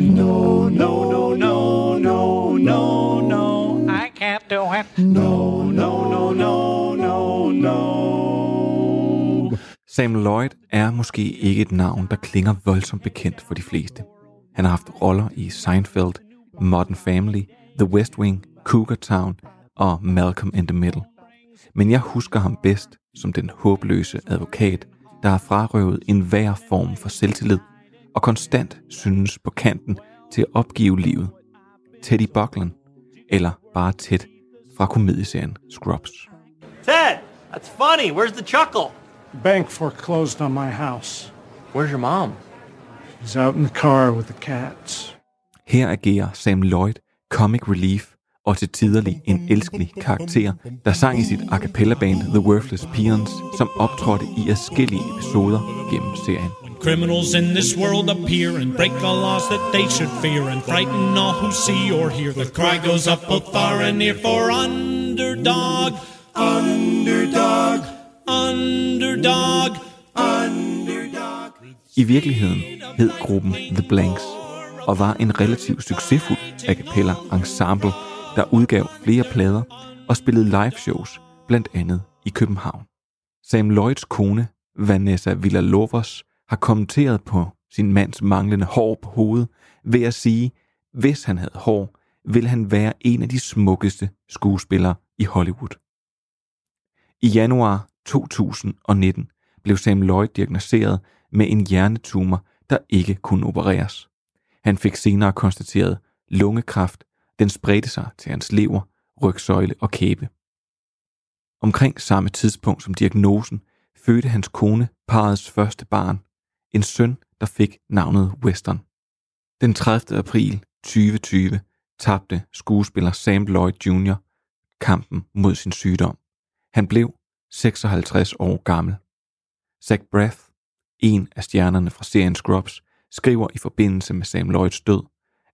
No, no, no, no, no, no, no. I can't do it. No, no, no, no, no, no. Sam Lloyd er måske ikke et navn, der klinger voldsomt bekendt for de fleste. Han har haft roller i Seinfeld, Modern Family, The West Wing, Cougar Town og Malcolm in the Middle. Men jeg husker ham bedst som den håbløse advokat, der har frarøvet enhver form for selvtillid og konstant synes på kanten til at opgive livet. Teddy Buckland, eller bare Ted fra komedieserien Scrubs. Ted, that's funny. Where's the chuckle? Bank foreclosed on my house. Where's your mom? He's out in the car with the cats. Her agerer Sam Lloyd comic relief og til tiderlig en elskelig karakter, der sang i sit a cappella band The Worthless Peons, som optrådte i adskillige episoder gennem serien. Criminals in this world appear and break the laws that they should fear and frighten all who see or hear. The cry goes up both far and near for underdog, underdog, underdog, underdog. I virkeligheden hed gruppen The Blanks og var en relativt succesfuld a cappella ensemble, der udgav flere plader og spillede live shows, blandt andet i København. Sam Lloyds kone, Vanessa Villalovos, har kommenteret på sin mands manglende hår på hovedet ved at sige, hvis han havde hår, ville han være en af de smukkeste skuespillere i Hollywood. I januar 2019 blev Sam Lloyd diagnosticeret med en hjernetumor, der ikke kunne opereres. Han fik senere konstateret lungekræft, den spredte sig til hans lever, rygsøjle og kæbe. Omkring samme tidspunkt som diagnosen fødte hans kone parets første barn, en søn, der fik navnet Western. Den 30. april 2020 tabte skuespiller Sam Lloyd Jr. kampen mod sin sygdom. Han blev 56 år gammel. Zach Braff, en af stjernerne fra serien Scrubs, skriver i forbindelse med Sam Lloyds død,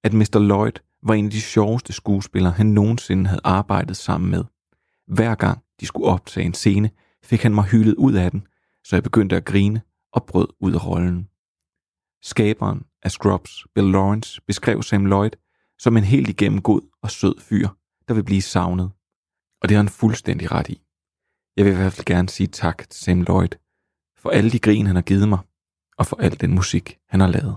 at Mr. Lloyd var en af de sjoveste skuespillere, han nogensinde havde arbejdet sammen med. Hver gang de skulle optage en scene, fik han mig hyldet ud af den, så jeg begyndte at grine og brød ud af rollen. Skaberen af Scrubs, Bill Lawrence, beskrev Sam Lloyd som en helt igennem god og sød fyr, der vil blive savnet. Og det har han fuldstændig ret i. Jeg vil i hvert fald gerne sige tak til Sam Lloyd for alle de grin, han har givet mig, og for al den musik, han har lavet.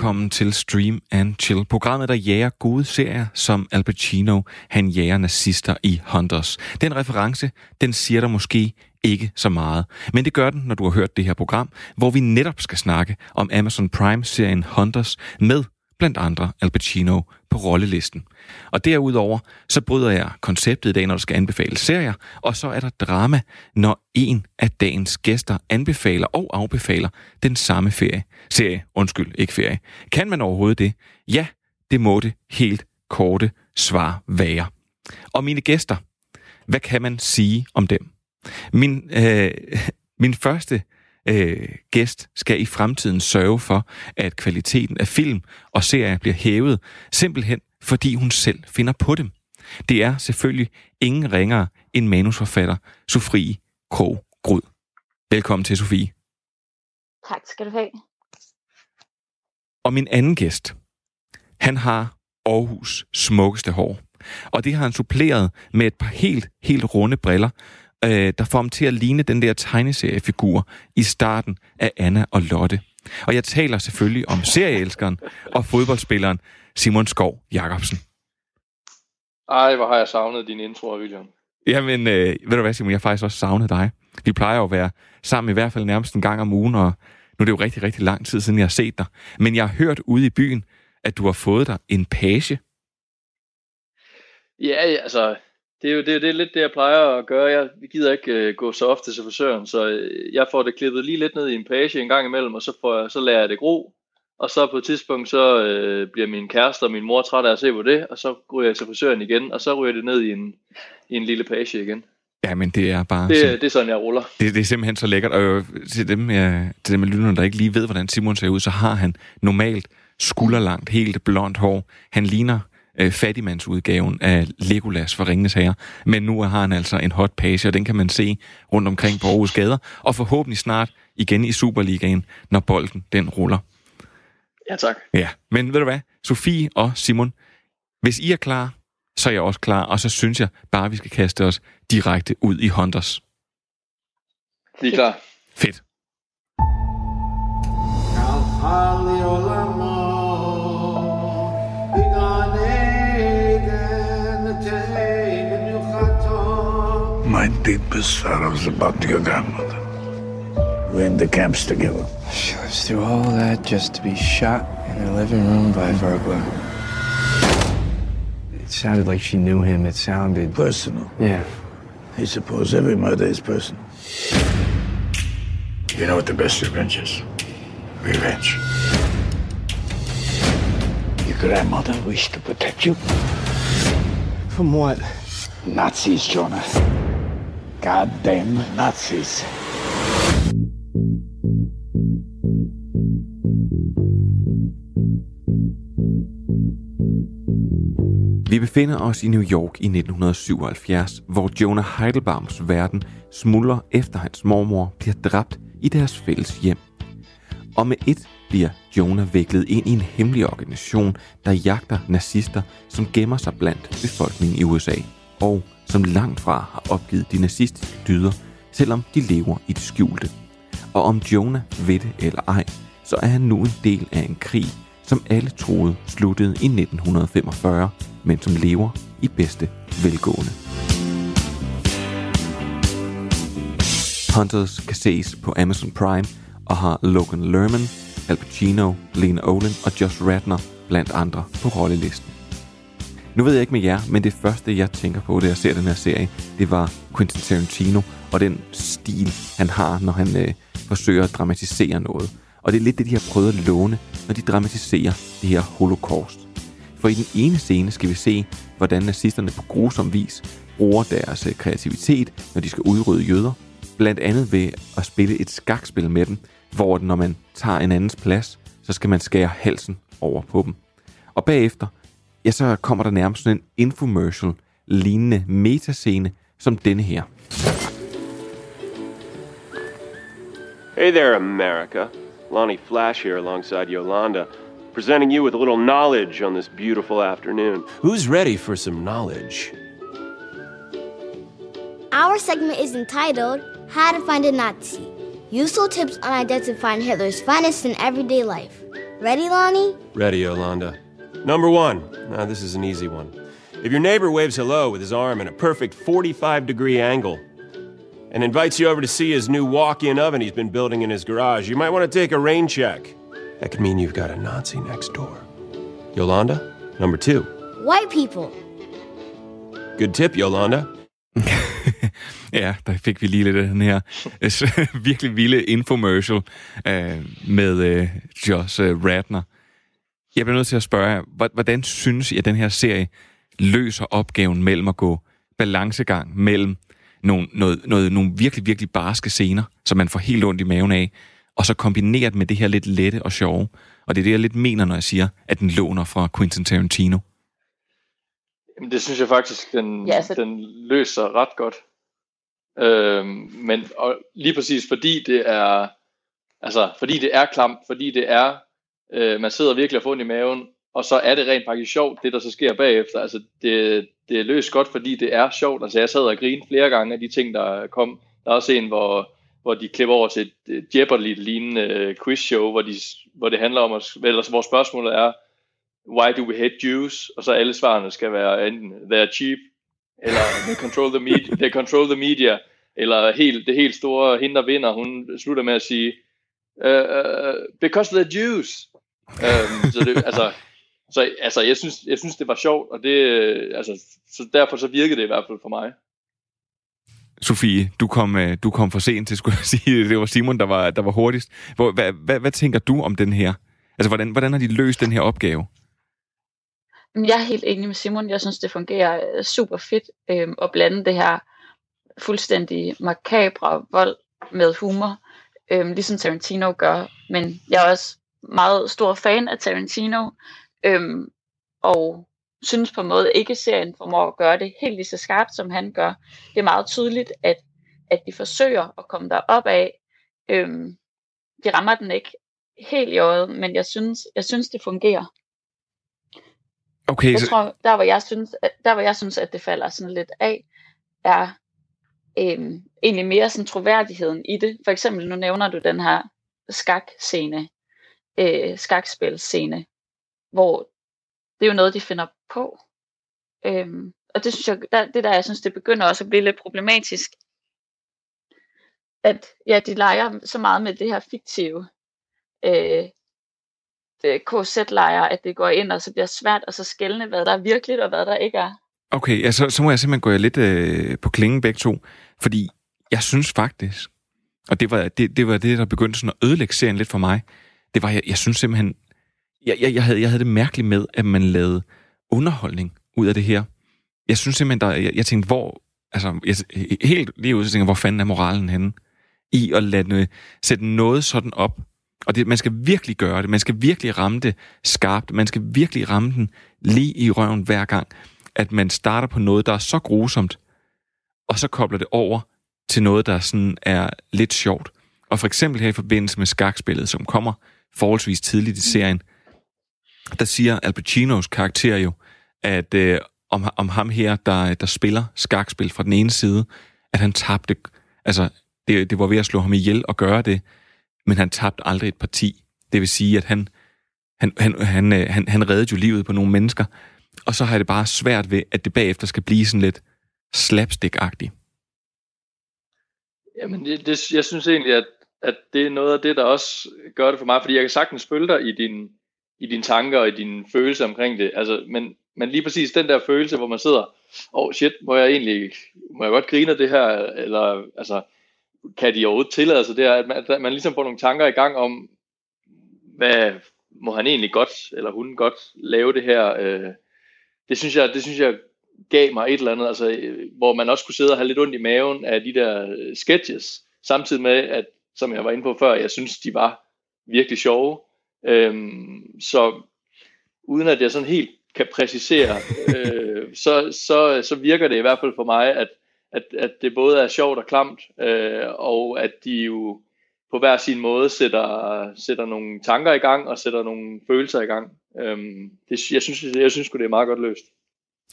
Velkommen til Stream and Chill, programmet, der jager gode serier, som Al Pacino, han jager nazister i Hunters. Den reference, den siger der måske ikke så meget, men det gør den, når du har hørt det her program, hvor vi netop skal snakke om Amazon Prime-serien Hunters med blandt andre Al Pacino på rollelisten. Og derudover, så bryder jeg konceptet i dag, når der skal anbefale serier, og så er der drama, når en af dagens gæster anbefaler og afbefaler den samme ferie. Serie, undskyld, ikke ferie. Kan man overhovedet det? Ja, det må det helt korte svar være. Og mine gæster, hvad kan man sige om dem? Min, øh, min første øh, gæst skal i fremtiden sørge for, at kvaliteten af film og serier bliver hævet, simpelthen fordi hun selv finder på dem. Det er selvfølgelig ingen ringere end manusforfatter Sofie Krog Grud. Velkommen til, Sofie. Tak skal du have. Og min anden gæst, han har Aarhus smukkeste hår. Og det har han suppleret med et par helt, helt runde briller, øh, der får ham til at ligne den der tegneseriefigur i starten af Anna og Lotte. Og jeg taler selvfølgelig om serieelskeren og fodboldspilleren Simon Skov Jacobsen. Ej, hvor har jeg savnet din intro, William. Jamen, øh, ved du hvad, Simon, jeg har faktisk også savnet dig. Vi plejer jo at være sammen i hvert fald nærmest en gang om ugen, og nu er det jo rigtig, rigtig lang tid siden, jeg har set dig. Men jeg har hørt ude i byen, at du har fået dig en page. Ja, altså, det er jo det, det er lidt det, jeg plejer at gøre. Jeg gider ikke uh, gå så ofte til frisøren, så uh, jeg får det klippet lige lidt ned i en page en gang imellem, og så, får jeg, så lærer jeg det gro. Og så på et tidspunkt, så uh, bliver min kæreste og min mor træt af at se på det, og så går jeg til frisøren igen, og så ryger det ned i en, i en lille page igen. Ja, men det er bare... Det, det er sådan, jeg ruller. det, det er simpelthen så lækkert. Og øh, til dem, jeg, til dem af lytterne, der ikke lige ved, hvordan Simon ser ud, så har han normalt skulderlangt, helt blondt hår. Han ligner øh, fattigmandsudgaven af Legolas fra Ringenes Herre. Men nu har han altså en hot page, og den kan man se rundt omkring på Aarhus gader. Og forhåbentlig snart igen i Superligaen, når bolden den ruller. Ja, tak. Ja, men ved du hvad? Sofie og Simon, hvis I er klar, så er jeg også klar. Og så synes jeg bare, vi skal kaste os direkte ud i Hunters. Vi er klar. Fedt. My deepest sorrows about your grandmother. We're in the camps together. She lives through all that just to be shot in her living room by a burglar. It sounded like she knew him. It sounded. Personal. Yeah. I suppose every murder is personal. You know what the best revenge is? Revenge. Your grandmother wished to protect you. From what? Nazis, Jonah. Goddamn Nazis. Vi befinder os i New York i 1977, hvor Jonah Heidelbaums verden smuldrer efter hans mormor bliver dræbt i deres fælles hjem. Og med et bliver Jonah viklet ind i en hemmelig organisation, der jagter nazister, som gemmer sig blandt befolkningen i USA, og som langt fra har opgivet de nazistiske dyder, selvom de lever i det skjulte. Og om Jonah ved det eller ej, så er han nu en del af en krig, som alle troede sluttede i 1945, men som lever i bedste velgående. Hunters kan ses på Amazon Prime og har Logan Lerman, Al Pacino, Lena Olin og Josh Radner blandt andre på rollelisten. Nu ved jeg ikke med jer, men det første, jeg tænker på, da jeg ser den her serie, det var Quentin Tarantino og den stil, han har, når han øh, forsøger at dramatisere noget. Og det er lidt det, de har prøvet at låne, når de dramatiserer det her holocaust. For i den ene scene skal vi se, hvordan nazisterne på grusom vis bruger deres øh, kreativitet, når de skal udrydde jøder. Blandt andet ved at spille et skakspil med dem, hvor når man tager en andens plads, så skal man skære halsen over på dem. Og bagefter, ja, så kommer der nærmest sådan en infomercial lignende metascene som denne her. Hey there, America. Lonnie Flash here alongside Yolanda, presenting you with a little knowledge on this beautiful afternoon. Who's ready for some knowledge? Our segment is entitled How to Find a Nazi Useful Tips on Identifying Hitler's Finest in Everyday Life. Ready, Lonnie? Ready, Yolanda. Number one. Now, this is an easy one. If your neighbor waves hello with his arm in a perfect 45 degree angle and invites you over to see his new walk in oven he's been building in his garage, you might want to take a rain check. That could mean you've got a Nazi next door. Yolanda, number two. White people. Good tip, Yolanda. Ja, der fik vi lige lidt af den her øh, virkelig vilde infomercial øh, med øh, Josh øh, Radner. Jeg bliver nødt til at spørge jer, hvor- hvordan synes I, at den her serie løser opgaven mellem at gå balancegang mellem nogle, noget, noget, nogle virkelig, virkelig barske scener, som man får helt ondt i maven af, og så kombineret med det her lidt lette og sjove. Og det er det, jeg lidt mener, når jeg siger, at den låner fra Quentin Tarantino. Jamen, det synes jeg faktisk, den, Ja, altså- den løser ret godt. Øhm, men og lige præcis fordi det er Altså, fordi det er klamt, fordi det er, øh, man sidder virkelig og får ondt i maven, og så er det rent faktisk sjovt, det der så sker bagefter. Altså, det, det er løst godt, fordi det er sjovt. Altså, jeg sad og grinede flere gange af de ting, der kom. Der er også en, hvor, hvor de klipper over til et Jeopardy-lignende øh, quizshow, hvor, de, hvor det handler om, at, eller hvor spørgsmålet er, why do we hate Jews? Og så alle svarene skal være enten, they're cheap, eller they control the media, they control the media eller helt, det helt store, hende der vinder, hun slutter med at sige, uh, because they're Jews um, så, det, altså, så altså, jeg, synes, jeg synes, det var sjovt, og det, altså, så derfor så virkede det i hvert fald for mig. Sofie, du kom, øh, du kom for sent til, skulle jeg sige. Det var Simon, der var, der var hurtigst. Hvor, hvad, hvad, hvad tænker du om den her? Altså, hvordan, hvordan har de løst den her opgave? Jeg er helt enig med Simon. Jeg synes, det fungerer super fedt øh, at blande det her fuldstændig makabre vold med humor, øhm, ligesom Tarantino gør. Men jeg er også meget stor fan af Tarantino, øhm, og synes på en måde ikke serien formår at gøre det helt lige så skarpt, som han gør. Det er meget tydeligt, at, at de forsøger at komme derop af. Øhm, de rammer den ikke helt i øjet, men jeg synes, jeg synes det fungerer. Okay, jeg så... tror, der hvor jeg synes, at, der hvor jeg synes, at det falder sådan lidt af, er øhm, egentlig mere sådan troværdigheden i det. For eksempel, nu nævner du den her skakscene, øh, skakspilscene, hvor det er jo noget, de finder på. Øhm, og det synes jeg, der, det der, jeg synes, det begynder også at blive lidt problematisk, at ja, de leger så meget med det her fiktive øh, øh KZ-lejer, at det går ind, og så bliver svært at så skælne, hvad der er virkeligt, og hvad der ikke er. Okay, ja, så, så må jeg simpelthen gå lidt øh, på klingen begge to, fordi jeg synes faktisk, og det var det, det, var det der begyndte sådan at ødelægge serien lidt for mig, det var, jeg, jeg synes simpelthen, jeg, jeg, jeg, havde, jeg havde det mærkeligt med, at man lavede underholdning ud af det her. Jeg synes simpelthen, der, jeg, jeg tænkte, hvor, altså, jeg, helt lige ud, så tænkte hvor fanden er moralen henne? I at lade, øh, sætte noget sådan op, og det, man skal virkelig gøre det, man skal virkelig ramme det skarpt, man skal virkelig ramme den lige i røven hver gang at man starter på noget, der er så grusomt, og så kobler det over til noget, der sådan er lidt sjovt. Og for eksempel her i forbindelse med skakspillet, som kommer forholdsvis tidligt i serien, der siger Al Pacinos karakter jo, at øh, om, om ham her, der, der spiller skakspil fra den ene side, at han tabte, altså det, det var ved at slå ham ihjel og gøre det, men han tabte aldrig et parti. Det vil sige, at han, han, han, han, øh, han, han reddede jo livet på nogle mennesker, og så har jeg det bare svært ved, at det bagefter skal blive sådan lidt slapstick-agtigt. Jamen, det, det, jeg synes egentlig, at, at det er noget af det, der også gør det for mig, fordi jeg kan sagtens følge dig i, din, i dine tanker og i dine følelser omkring det. Altså, men, men lige præcis den der følelse, hvor man sidder, åh oh shit, må jeg egentlig, må jeg godt grine af det her, eller altså, kan de overhovedet tillade sig det her, at man, at man ligesom får nogle tanker i gang om, hvad må han egentlig godt, eller hun godt lave det her, øh, det synes jeg, det synes jeg gav mig et eller andet, altså, øh, hvor man også kunne sidde og have lidt ondt i maven af de der øh, sketches, samtidig med, at, som jeg var inde på før, jeg synes, de var virkelig sjove. Øhm, så uden at jeg sådan helt kan præcisere, øh, så, så, så virker det i hvert fald for mig, at, at, at det både er sjovt og klamt, øh, og at de jo på hver sin måde sætter, sætter nogle tanker i gang og sætter nogle følelser i gang. Øhm, det, jeg synes, jeg synes det er meget godt løst.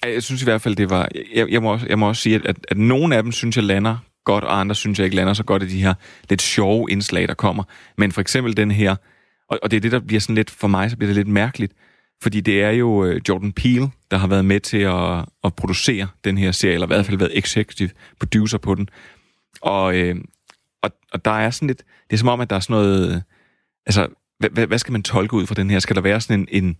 Jeg synes i hvert fald, det var... Jeg, jeg, må, også, jeg må også sige, at, at, at nogle af dem synes jeg lander godt, og andre synes jeg ikke lander så godt i de her lidt sjove indslag, der kommer. Men for eksempel den her, og, og det er det, der bliver sådan lidt, for mig, så bliver det lidt mærkeligt, fordi det er jo øh, Jordan Peele, der har været med til at, at producere den her serie, eller i hvert fald været executive producer på den. Og, øh, og, og der er sådan lidt, det er som om, at der er sådan noget, altså, hvad, hvad skal man tolke ud fra den her? Skal der være sådan en, en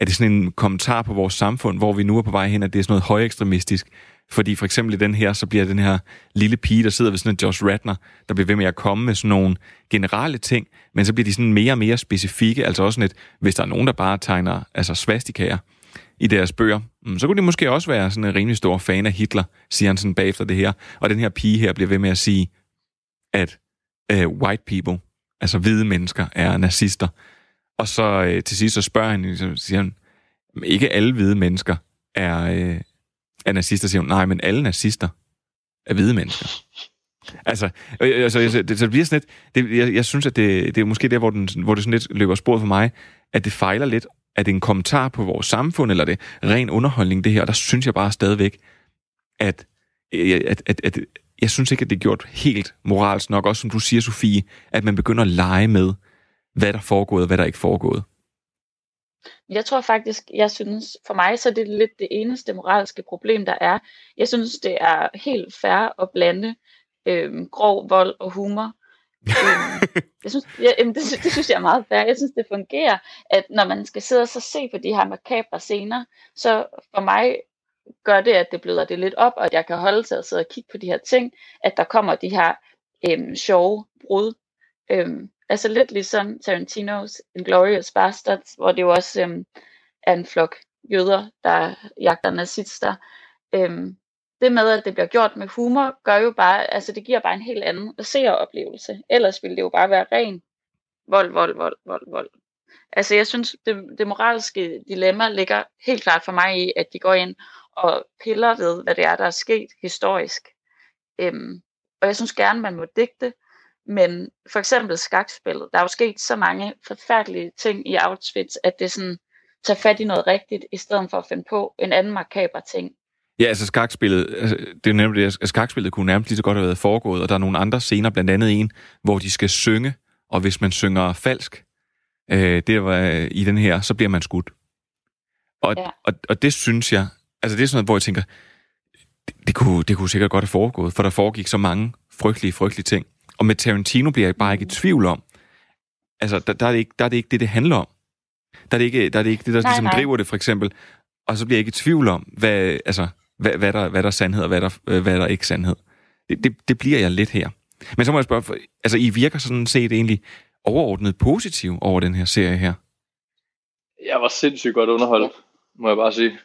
er det sådan en kommentar på vores samfund, hvor vi nu er på vej hen, at det er sådan noget højekstremistisk? Fordi for eksempel i den her, så bliver den her lille pige, der sidder ved sådan en Josh Ratner, der bliver ved med at komme med sådan nogle generelle ting, men så bliver de sådan mere og mere specifikke, altså også sådan et, hvis der er nogen, der bare tegner altså svastikager i deres bøger, mm, så kunne de måske også være sådan en rimelig stor fan af Hitler, siger han sådan bagefter det her. Og den her pige her bliver ved med at sige, at uh, white people, altså hvide mennesker, er nazister. Og så øh, til sidst så spørger han, så siger han, ikke alle hvide mennesker er, øh, er nazister, siger hun. Nej, men alle nazister er hvide mennesker. Altså, øh, øh, altså jeg- det, så det bliver sådan lidt, det, jeg, jeg synes, at det, det er måske der, hvor, den, hvor det sådan lidt løber sporet for mig, at det fejler lidt, at det er en kommentar på vores samfund, eller det ren underholdning, det her, og der synes jeg bare stadigvæk, at, øh, at, at, at jeg synes ikke, at det er gjort helt moralsk nok, også som du siger, Sofie, at man begynder at lege med, hvad der er foregået, og hvad der ikke er foregået. Jeg tror faktisk, jeg synes, for mig så er det lidt det eneste moralske problem, der er. Jeg synes, det er helt fair at blande øhm, grov vold og humor. øhm, jeg synes, jeg, jamen, det, det synes jeg er meget fair. Jeg synes, det fungerer, at når man skal sidde og så se på de her makabre scener, så for mig gør det, at det bløder det lidt op, og at jeg kan holde til at sidde og kigge på de her ting, at der kommer de her øhm, sjove brud. Øhm, altså lidt ligesom Tarantinos Inglourious Bastards, hvor det jo også øhm, er en flok jøder, der jagter nazister. Øhm, det med, at det bliver gjort med humor, gør jo bare, altså det giver bare en helt anden seeroplevelse. Ellers ville det jo bare være ren vold, vold, vold, vold, vold. Altså jeg synes, det, det moralske dilemma ligger helt klart for mig i, at de går ind og piller ved, hvad det er, der er sket historisk. Øhm, og jeg synes gerne, man må digte, men for eksempel skakspillet, der er jo sket så mange forfærdelige ting i Auschwitz, at det sådan tager fat i noget rigtigt, i stedet for at finde på en anden makaber ting. Ja, altså skakspillet, altså, det er nemlig det, at skakspillet kunne nærmest lige så godt have været foregået, og der er nogle andre scener, blandt andet en, hvor de skal synge, og hvis man synger falsk, øh, det var øh, i den her, så bliver man skudt. Og. Ja. og, og det synes jeg, altså det er sådan noget, hvor jeg tænker, det, det, kunne, det kunne sikkert godt have foregået, for der foregik så mange frygtelige, frygtelige ting. Og med Tarantino bliver jeg bare ikke i tvivl om, altså der, der, er, det ikke, der er det ikke det, det handler om. Der er det ikke, der er det, ikke det, der Nej, ligesom nej. driver det, for eksempel. Og så bliver jeg ikke i tvivl om, hvad, altså, hvad, hvad, der, hvad der er sandhed, og hvad der, øh, hvad der er ikke sandhed. Det, det, det bliver jeg lidt her. Men så må jeg spørge, for- altså I virker sådan set egentlig overordnet positiv over den her serie her. Jeg var sindssygt godt underholdt, må jeg bare sige.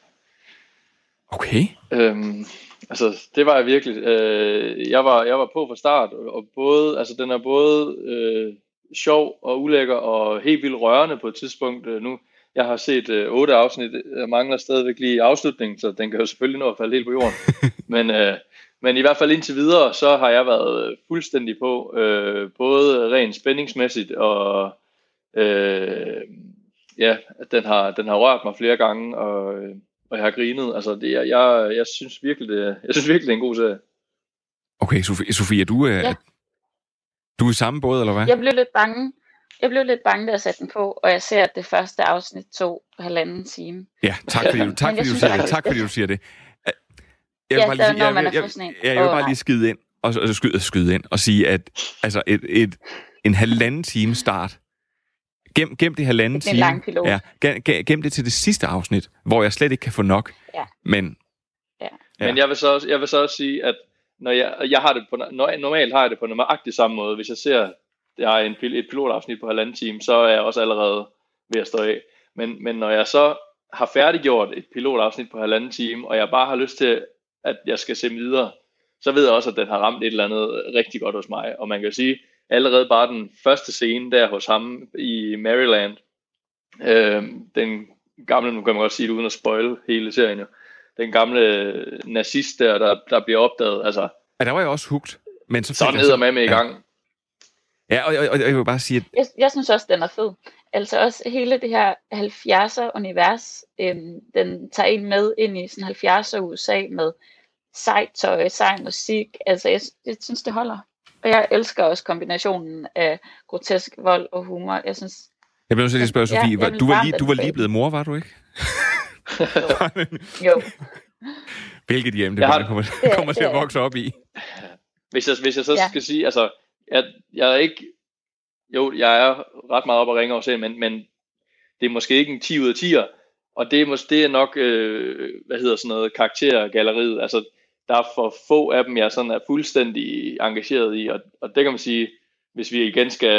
Okay. Øhm, altså, det var jeg virkelig. Øh, jeg, var, jeg var på fra start, og, både, altså, den er både øh, sjov og ulækker og helt vildt rørende på et tidspunkt. Øh, nu, jeg har set øh, otte afsnit, jeg mangler stadigvæk lige afslutningen, så den kan jo selvfølgelig nå at falde helt på jorden. men, øh, men i hvert fald indtil videre, så har jeg været fuldstændig på, øh, både rent spændingsmæssigt og øh, ja, den har, den har rørt mig flere gange, og, øh, og jeg har grinet. Altså, det, er- jeg, jeg synes virkelig, det, er- jeg synes virkelig, det er en god serie. Okay, Sofie, Sofie er du, øh, Ja. du er i samme båd, eller hvad? Jeg blev lidt bange. Jeg blev lidt bange, da jeg satte den på, og jeg ser, at det første afsnit tog halvanden time. Ja, tak fordi du, tak, jeg fordi du siger det. Tak fordi du siger det. Jeg Ja, vil bare lige jeg, jeg, er jeg, jeg, jeg vil bare lige skyde ind, og, og skyde, skyde ind og sige, at altså et, et, en halvanden time start, gem, gem det halvanden Det er en time, lang pilot. ja, gem, gem- gem det til det sidste afsnit, hvor jeg slet ikke kan få nok, Ja. men Ja. Men jeg vil, så også, jeg vil så også sige, at når jeg, jeg har det på, når, normalt har jeg det på nøjagtig samme måde. Hvis jeg ser, jeg har en, et pilotafsnit på halvanden time, så er jeg også allerede ved at stå af. Men, men når jeg så har færdiggjort et pilotafsnit på halvanden time, og jeg bare har lyst til, at jeg skal se videre, så ved jeg også, at den har ramt et eller andet rigtig godt hos mig. Og man kan sige, allerede bare den første scene der hos ham i Maryland, øh, den gamle, nu kan man godt sige det uden at spoil hele serien jo, den gamle nazist der, der, der bliver opdaget, altså, ja, der var jeg også hugt. Men så, så fik jeg ned med med i ja. gang. Ja, og, og, og jeg vil bare sige, at Jeg, jeg synes også, den er fed. Altså også hele det her 70'er univers, øhm, den tager en med ind i sådan 70'er USA med sejt tøj, sej musik. Altså jeg, jeg synes, det holder. Og jeg elsker også kombinationen af grotesk vold og humor. Jeg synes, jeg bliver nødt til lige at spørge, Sofie, ja, du, var lige, du var lige blevet mor, var du ikke? jo, Hvilket hjem det har- kommer, Det er- kommer til at vokse op i. Hvis jeg, hvis jeg så Ja. skal sige, altså, jeg, jeg er ikke, jo, jeg er ret meget op at ringe over serien, men, men det er måske ikke en 10 ud af 10'er, og det er, måske, det er nok, øh, hvad hedder sådan noget, karaktergalleriet, altså, der er for få af dem, jeg sådan er fuldstændig engageret i, og, og det kan man sige, hvis vi igen skal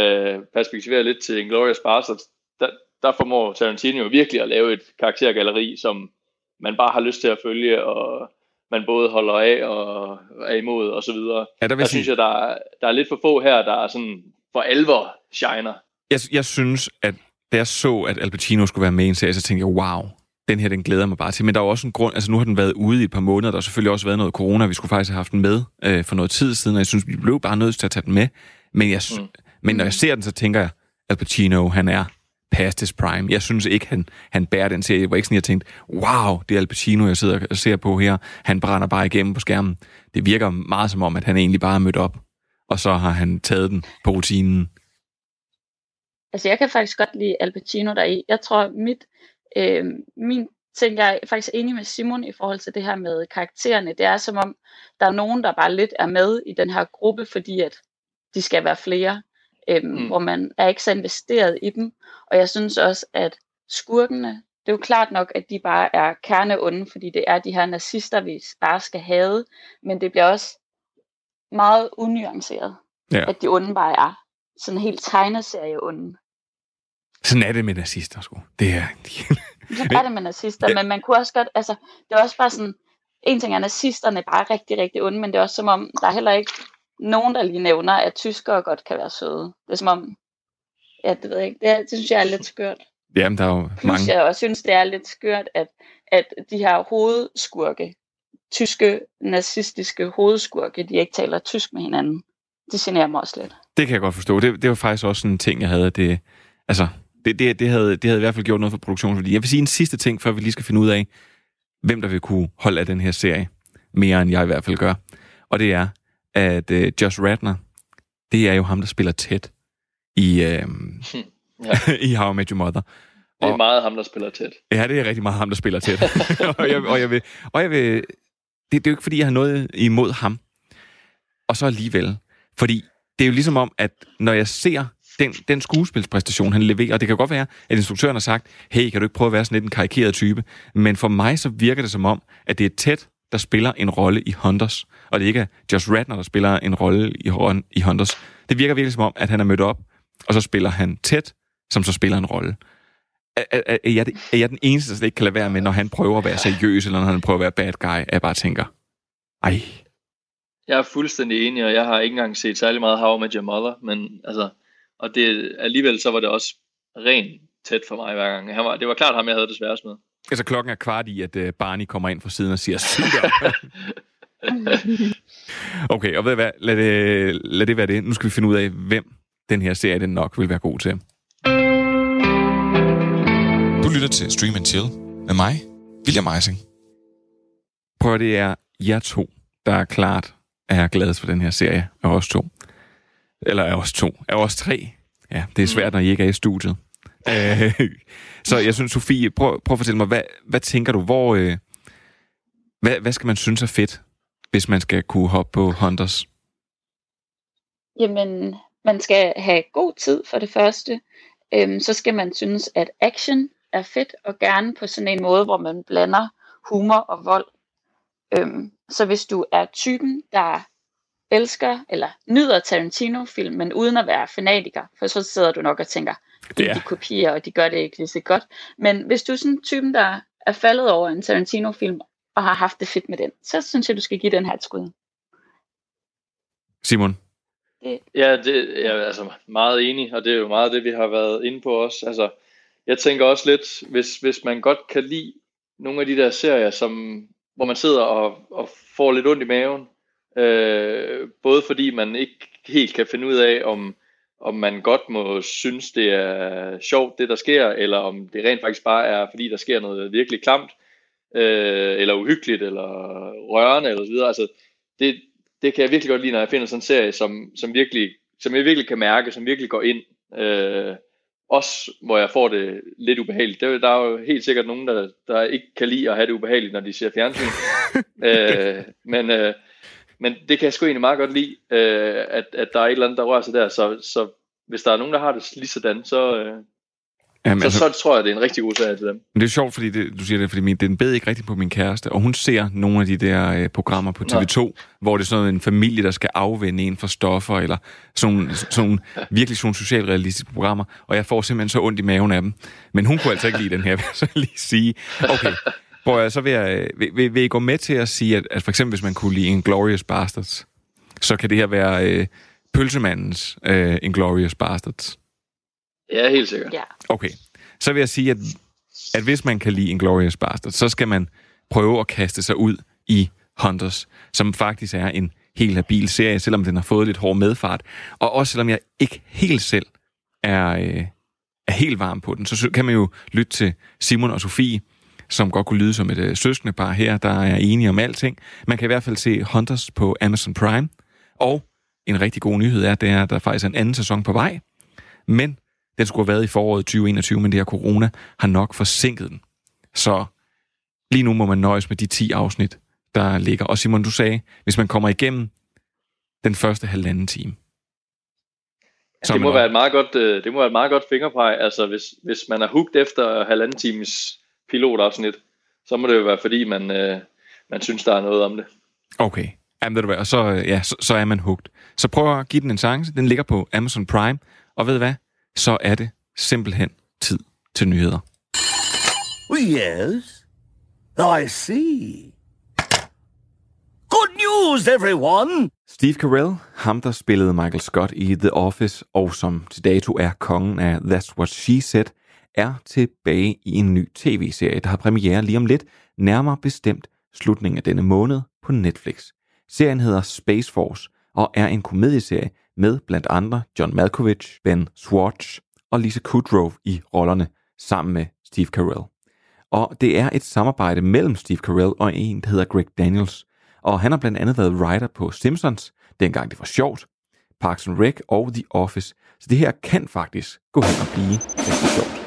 perspektivere lidt til Inglourious Basterds, der, der formår Tarantino virkelig at lave et karaktergalleri, som man bare har lyst til at følge, og man både holder af og er imod, og så videre. Ja, der vil der jeg synes jeg, der er, der er lidt for få her, der er sådan for alvor shiner. Jeg, jeg synes, at da jeg så, at Al Pacino skulle være med i en serie, så tænkte jeg, wow, den her, den glæder mig bare til. Men der er også en grund, altså nu har den været ude i et par måneder, der har selvfølgelig også været noget corona, vi skulle faktisk have haft den med øh, for noget tid siden, og jeg synes, vi blev bare nødt til at tage den med. Men, jeg, mm. men når jeg ser den, så tænker jeg, Al Pacino, han er past his prime. Jeg synes ikke, han, han bærer den serie. Jeg var ikke sådan, jeg tænkte, wow, det er Al Pacino, jeg sidder og ser på her. Han brænder bare igennem på skærmen. Det virker meget som om, at han egentlig bare er mødt op, og så har han taget den på rutinen. Altså, jeg kan faktisk godt lide Al Pacino deri. Jeg tror, mit, øh, min ting, jeg er faktisk enig med Simon i forhold til det her med karaktererne. Det er som om, der er nogen, der bare lidt er med i den her gruppe, fordi at de skal være flere, øhm, mm. hvor man er ikke så investeret i dem. Og jeg synes også, at skurkene, det er jo klart nok, at de bare er kerneonde, fordi det er de her nazister, vi bare skal have, men det bliver også meget unuanceret, Ja. at de onde bare er sådan helt tegneserie onde. Sådan er det med nazister, sgu. Det er... Så er det med nazister, men man kunne også godt, altså, det er også bare sådan, en ting er nazisterne bare rigtig, rigtig onde, men det er også som om, der er heller ikke nogen, der lige nævner, at tyskere godt kan være søde. Det er som om, ja, det ved jeg ikke, det, er, det synes jeg er lidt skørt. Jamen, der er jo Plus mange... jeg også synes, det er lidt skørt, at, at de her hovedskurke, tyske, nazistiske hovedskurke, de ikke taler tysk med hinanden. Det generer mig også lidt. Det kan jeg godt forstå. Det, det var faktisk også en ting, jeg havde. at Det, altså, det, det, det, havde, det havde i hvert fald gjort noget for produktionsværdi. Jeg vil sige en sidste ting, før vi lige skal finde ud af, hvem der vil kunne holde af den her serie. Mere end jeg i hvert fald gør. Og det er, at uh, Josh Radner, det er jo ham, der spiller tæt i, uh, Ja. i How I Met Your Mother. Det er meget ham, der spiller tæt. Ja, det er rigtig meget ham, der spiller tæt. og, jeg, og, jeg vil, og jeg vil... Det, det er jo ikke, fordi jeg har noget imod ham. Og så alligevel. Fordi det er jo ligesom om, at når jeg ser den, den skuespilspræstation, han leverer, og det kan godt være, at instruktøren har sagt, hey, kan du ikke prøve at være sådan lidt en karikeret type? Men for mig så virker det som om, at det er tæt, der spiller en rolle i Hunters, og det ikke er Josh Radner, der spiller en rolle i, i Hunters. Det virker virkelig som om, at han er mødt op, og så spiller han tæt, som så spiller en rolle. Er, er, er, jeg, det- er jeg den eneste, der ikke kan lade være med, når han prøver at være seriøs, eller når han prøver at være bad guy, at jeg bare tænker, ej, Jeg er fuldstændig enig, og jeg har ikke engang set særlig meget How I Met Your Mother, men altså, og det, alligevel så var det også rent tæt for mig hver gang. Han var, det var klart ham, jeg havde det sværest med. altså klokken er kvart i, at uh, Barney kommer ind fra siden og siger, syg dig." Okay, og ved hvad, lad det, lad det være det. Nu skal vi finde ud af, hvem den her serie den nok vil være god til. Du lytter til Stream and Chill med mig, William Eising. Prøv at det er jer to, der er klart er glade for den her serie af os to. Eller af os to. Af os tre. Ja, det er svært, når I ikke er i studiet. Øh, så jeg synes, Sofie, prøv, prøv at fortælle mig, hvad, hvad tænker du, hvor... Øh, hvad, hvad skal man synes er fedt, hvis man skal kunne hoppe på Hunters? Jamen, man skal have god tid for det første. Øhm, så skal man synes, at action er fedt, og gerne på sådan en måde, hvor man blander humor og vold. Øhm, så hvis du er typen, der elsker eller nyder Tarantino-film, men uden at være fanatiker, for så sidder du nok og tænker, Det er- de kopierer, og de gør det ikke lige så godt. Men hvis du er sådan en typen, der er faldet over en Tarantino-film, og har haft det fedt med den, så synes jeg, du skal give den her et skud. Simon? Ja, det jeg er altså meget enig, og det er jo meget det, vi har været inde på også. Altså, jeg tænker også lidt, hvis, hvis man godt kan lide nogle af de der serier, som, hvor man sidder og, og får lidt ondt i maven, øh, både fordi man ikke helt kan finde ud af, om, om man godt må synes, det er sjovt, det der sker, eller om det rent faktisk bare er, fordi der sker noget virkelig klamt, øh, eller uhyggeligt, eller rørende, eller så videre. Altså, det, det kan jeg virkelig godt lide, når jeg finder sådan en serie, som, som, virkelig, som jeg virkelig kan mærke, som virkelig går ind. Øh, også hvor jeg får det lidt ubehageligt. Der, der er jo helt sikkert nogen, der, der ikke kan lide at have det ubehageligt, når de ser fjernsyn. øh, men, øh, men det kan jeg sgu egentlig meget godt lide, øh, at, at der er et eller andet, der rører sig der. Så, så hvis der er nogen, der har det lige sådan, så, øh, Jamen, så, altså- så tror jeg, det er en rigtig god serie til dem. Men det er sjovt, fordi det, du siger det, fordi min, den bed ikke rigtigt på min kæreste, og hun ser nogle af de der øh, programmer på TV2, hvor det er sådan en familie, der skal afvende en for stoffer, eller sådan, sådan virkelig sådan socialrealistiske programmer, og jeg får simpelthen så ondt i maven af dem. Men hun kunne altså ikke lide den her, vil jeg så lige sige. Okay, prøv at, så vil, jeg, vil, vil, vil I gå med til at sige, at, at for eksempel hvis man kunne lide Inglourious Bastards, så kan det her være øh, pølsemandens øh, Inglourious Bastards. Ja, helt sikkert. Ja. Okay, så vil jeg sige, at at hvis man kan lide Inglourious Bastard, så skal man prøve at kaste sig ud i Hunters, som faktisk er en helt habil serie, selvom den har fået lidt hård medfart. Og også selvom jeg ikke helt selv er, øh, er helt varm på den, så kan man jo lytte til Simon og Sofie, som godt kunne lyde som et øh, søskende par her, der er enige om alting. Man kan i hvert fald se Hunters på Amazon Prime. Og en rigtig god nyhed er, det er, at der faktisk er en anden sæson på vej. Men den skulle have været i foråret 2021, men det her corona har nok forsinket den. Så lige nu må man nøjes med de 10 afsnit, der ligger. Og Simon, du sagde, hvis man kommer igennem den første halvanden time. Så det må, være et meget godt, øh, det må være et meget godt fingerpege. Altså, hvis, hvis man er hooked efter halvanden times pilotafsnit, så må det jo være, fordi man, øh, man synes, der er noget om det. Okay. Jamen, ved du hvad, og så, øh, ja, så, så er man hooked. Så prøv at give den en chance. Den ligger på Amazon Prime. Og ved hvad? Så er det simpelthen tid til nyheder. Yes, I see. Good news, everyone! Steve Carell, ham der spillede Michael Scott i The Office, og som til dato er kongen af That's What She Said, er tilbage i en ny tv-serie, der har premiere lige om lidt, nærmere bestemt slutningen af denne måned på Netflix. Serien hedder Space Force og er en komedieserie med blandt andre John Malkovich, Ben Schwartz og Lisa Kudrow i rollerne sammen med Steve Carell. Og det er et samarbejde mellem Steve Carell og en, der hedder Greg Daniels. Og han har blandt andet været writer på Simpsons, dengang det var sjovt, Parks and Rec og The Office. Så det her kan faktisk gå hen og blive rigtig sjovt.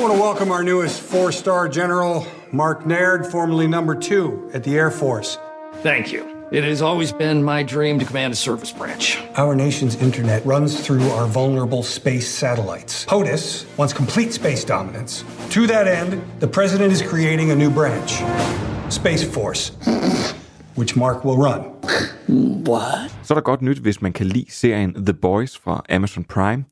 I want to welcome our newest four-star general, Mark Naird, formerly number two at the Air Force. Thank you. It has always been my dream to command a service branch. Our nation's internet runs through our vulnerable space satellites. POTUS wants complete space dominance. To that end, the president is creating a new branch, Space Force, which Mark will run. What? Så er der godt nyt, hvis man kan lide serien The Boys fra Amazon Prime.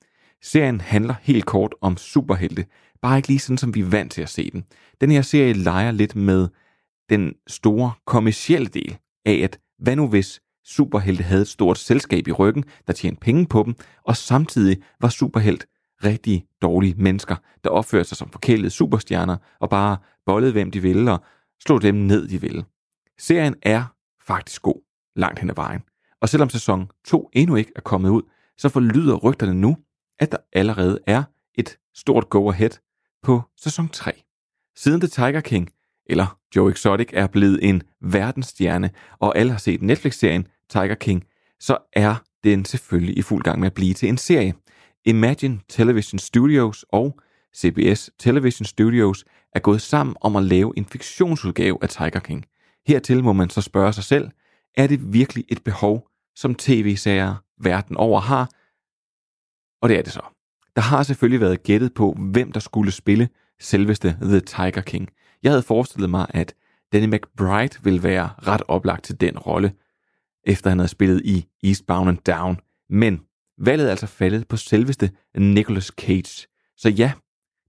Serien handler helt kort om superhelte, bare ikke lige sådan, som vi er vant til at se den. Den her serie leger lidt med den store kommercielle del af, at hvad nu hvis superhelte havde et stort selskab i ryggen, der tjente penge på dem, og samtidig var superhelt rigtig dårlige mennesker, der opførte sig som forkælede superstjerner og bare bollede hvem de ville og slog dem ned de ville. Serien er faktisk god langt hen ad vejen. Og selvom sæson 2 endnu ikke er kommet ud, så forlyder rygterne nu, at der allerede er et stort go-ahead på sæson 3. Siden The Tiger King, eller Joe Exotic, er blevet en verdensstjerne, og alle har set Netflix-serien Tiger King, så er den selvfølgelig i fuld gang med at blive til en serie. Imagine Television Studios og CBS Television Studios er gået sammen om at lave en fiktionsudgave af Tiger King. Hertil må man så spørge sig selv, er det virkelig et behov, som tv-serier verden over har? Og det er det så. Der har selvfølgelig været gættet på, hvem der skulle spille selveste The Tiger King. Jeg havde forestillet mig, at Danny McBride ville være ret oplagt til den rolle, efter han havde spillet i Eastbound and Down. Men valget er altså faldet på selveste Nicolas Cage. Så ja,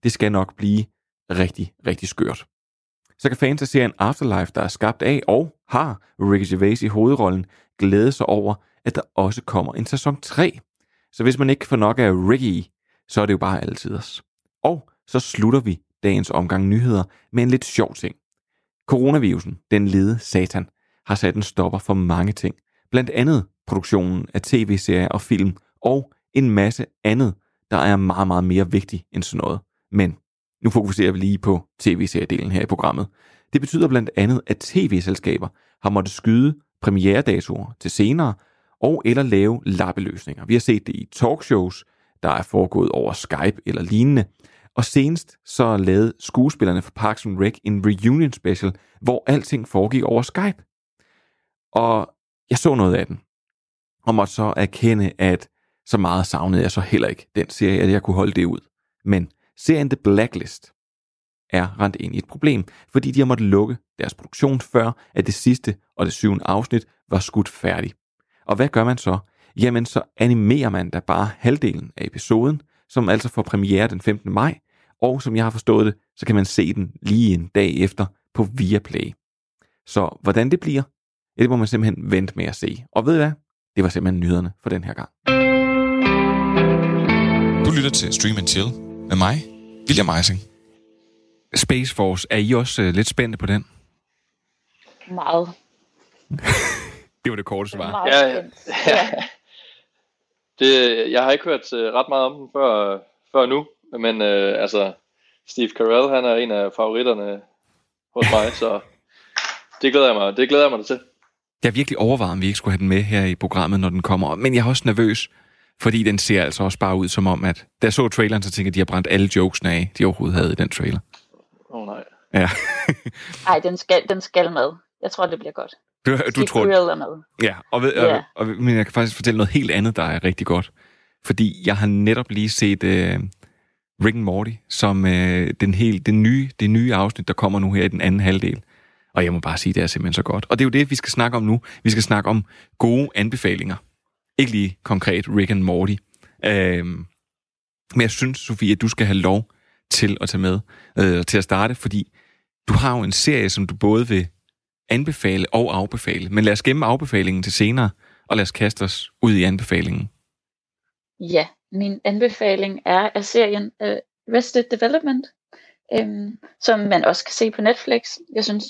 det skal nok blive rigtig, rigtig skørt. Så kan fans af serien Afterlife, der er skabt af og har Ricky Gervais i hovedrollen, glæde sig over, at der også kommer en sæson 3. Så hvis man ikke får nok af Ricky, så er det jo bare altid os. Og så slutter vi dagens omgang nyheder med en lidt sjov ting. Coronavirusen, den lede satan, har sat en stopper for mange ting. Blandt andet produktionen af tv-serier og film, og en masse andet, der er meget, meget mere vigtigt end sådan noget. Men nu fokuserer vi lige på tv-seriedelen her i programmet. Det betyder blandt andet, at tv-selskaber har måttet skyde premieredatoer til senere, og eller lave lappeløsninger. Vi har set det i talkshows, der er foregået over Skype eller lignende, og senest så lavede skuespillerne fra Parks and Rec en reunion special, hvor alting foregik over Skype. Og jeg så noget af den, og måtte så erkende, at så meget savnede jeg så heller ikke den serie, at jeg kunne holde det ud. Men serien The Blacklist er rent ind i et problem, fordi de har måttet lukke deres produktion før, at det sidste og det syvende afsnit var skudt færdigt. Og hvad gør man så? Jamen så animerer man da bare halvdelen af episoden, som altså får premiere den 15. maj, og som jeg har forstået det, så kan man se den lige en dag efter på Viaplay. Så hvordan det bliver, ja, det må man simpelthen vente med at se. Og ved I hvad? Det var simpelthen nyhederne for den her gang. Du lytter til Stream and Chill med mig, William Eising. Space Force, er I også øh, lidt spændte på den? Meget. Det var det korte svar. Meget Ja, ja. Det, jeg har ikke hørt øh, ret meget om den før, før nu, men øh, altså, Steve Carell, han er en af favoritterne hos mig, så det glæder jeg mig, det glæder jeg mig til. Jeg har virkelig overvejet, om vi ikke skulle have den med her i programmet, når den kommer. Men jeg er også nervøs, fordi den ser altså også bare ud som om, at da jeg så traileren, så tænkte jeg, at de har brændt alle jokesene af, de overhovedet havde i den trailer. Åh oh, nej. Ja, Ej, den skal, den skal med. Jeg tror, det bliver godt. Du, du tror... Med. Ja, og, ved, Ja. og, og, men jeg kan faktisk fortælle noget helt andet, der er rigtig godt. Fordi jeg har netop lige set uh, Rick and Morty, som uh, den, helt, den nye, det nye afsnit, der kommer nu her i den anden halvdel. Og jeg må bare sige, det er simpelthen så godt. Og det er jo det, vi skal snakke om nu. Vi skal snakke om gode anbefalinger. Ikke lige konkret Rick and Morty. Øhm, men jeg synes, Sofie, at du skal have lov til at tage med øh, til at starte, fordi du har jo en serie, som du både vil anbefale og afbefale. Men lad os gemme afbefalingen til senere, og lad os kaste os ud i anbefalingen. Ja, min anbefaling er af serien uh, Arrested Development, øhm, som man også kan se på Netflix. Jeg synes,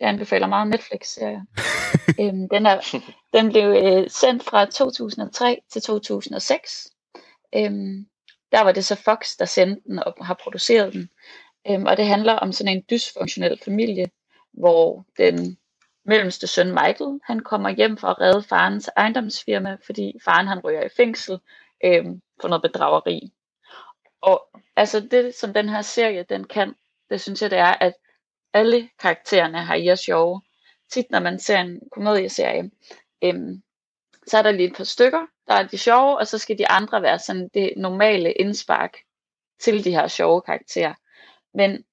jeg anbefaler meget Netflix-serier. øhm, den, er, den blev øh, sendt fra 2003 til 2006. Øhm, der var det så Fox, der sendte den og har produceret den. Øhm, og det handler om sådan en dysfunktionel familie, hvor den mellemste søn Michael, han kommer hjem for at redde farens ejendomsfirma, fordi faren han ryger i fængsel øh, for noget bedrageri. Og altså det, som den her serie, den kan, det synes jeg, det er, at alle karaktererne har i er sjove. Tit, når man ser en komedieserie, øhm, så er der lige et par stykker, der er de sjove, og så skal de andre være sådan det normale indspark til de her sjove karakterer. Men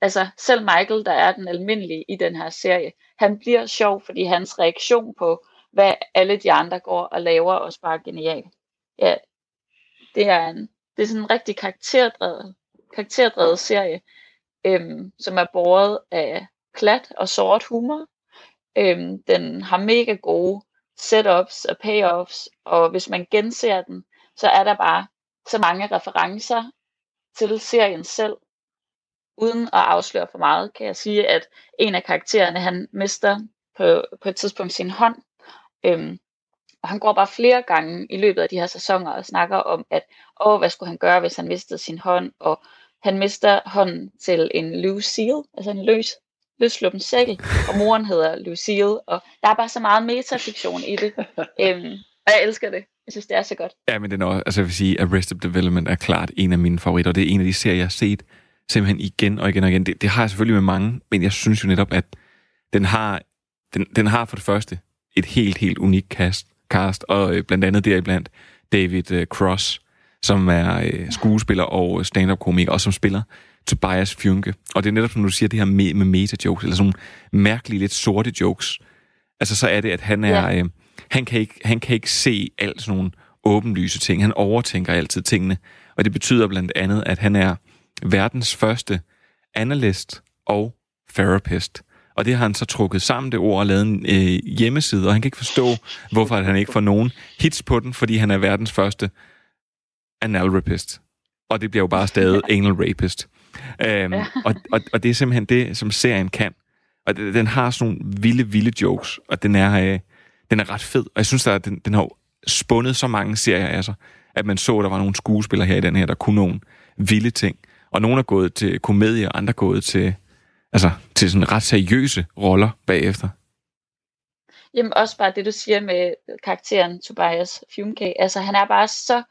altså selv Michael, der er den almindelige i den her serie, han bliver sjov, fordi hans reaktion på, hvad alle de andre går og laver, også bare genial. Ja, det er, en, det er sådan en rigtig karakterdrevet, karakterdrevet serie, øhm, som er båret af klat og sort humor. Øhm, den har mega gode setups og payoffs, og hvis man genser den, så er der bare så mange referencer til serien selv. Uden at afsløre for meget, kan jeg sige, at en af karaktererne, han mister på, på et tidspunkt sin hånd. Øhm, og han går bare flere gange i løbet af de her sæsoner og snakker om, at åh, hvad skulle han gøre, hvis han mistede sin hånd, og han mister hånden til en Lucille, altså en løs, løsluppen sækkel, og moren hedder Lucille, og der er bare så meget metafiktion i det, øhm, og jeg elsker det. Jeg synes, det er så godt. Ja, men den er, også- altså jeg vil sige, Arrested Development er klart en af mine favoritter. Det er en af de serier, jeg har set simpelthen igen og igen og igen. Det, det har jeg selvfølgelig med mange, men jeg synes jo netop, at den har, den, den har for det første et helt, helt unikt cast, cast og øh, blandt andet deriblandt David øh, Cross, som er øh, skuespiller og stand-up-komiker, og som spiller Tobias Fjunke. Og det er netop, som du siger, det her med, med meta-jokes, eller sådan mærkelige, lidt sorte jokes. Altså, så er det, at han er... Ja. Øh, han, kan ikke, han kan ikke se alt sådan nogle åbenlyse ting. Han overtænker altid tingene. Og det betyder blandt andet, at han er verdens første analyst og therapist. Og det har han så trukket sammen, det ord, og lavet en øh, hjemmeside, og han kan ikke forstå, hvorfor at han ikke får nogen hits på den, fordi han er verdens første anal rapist. Og det bliver jo bare stadig anal rapist. Øhm, og, og, og det er simpelthen det, som serien kan. Og det- den har sådan nogle vilde, vilde jokes, og den er, øh, den er ret fed. Og jeg synes, at den, den har spundet så mange serier af sig, at man så, at der var nogle skuespillere her i den her, der kunne nogle vilde ting. Og nogle er gået til komedie, og andre er gået til, altså, til sådan ret seriøse roller bagefter. Jamen også bare det, du siger med karakteren Tobias Fumke. Altså han er bare så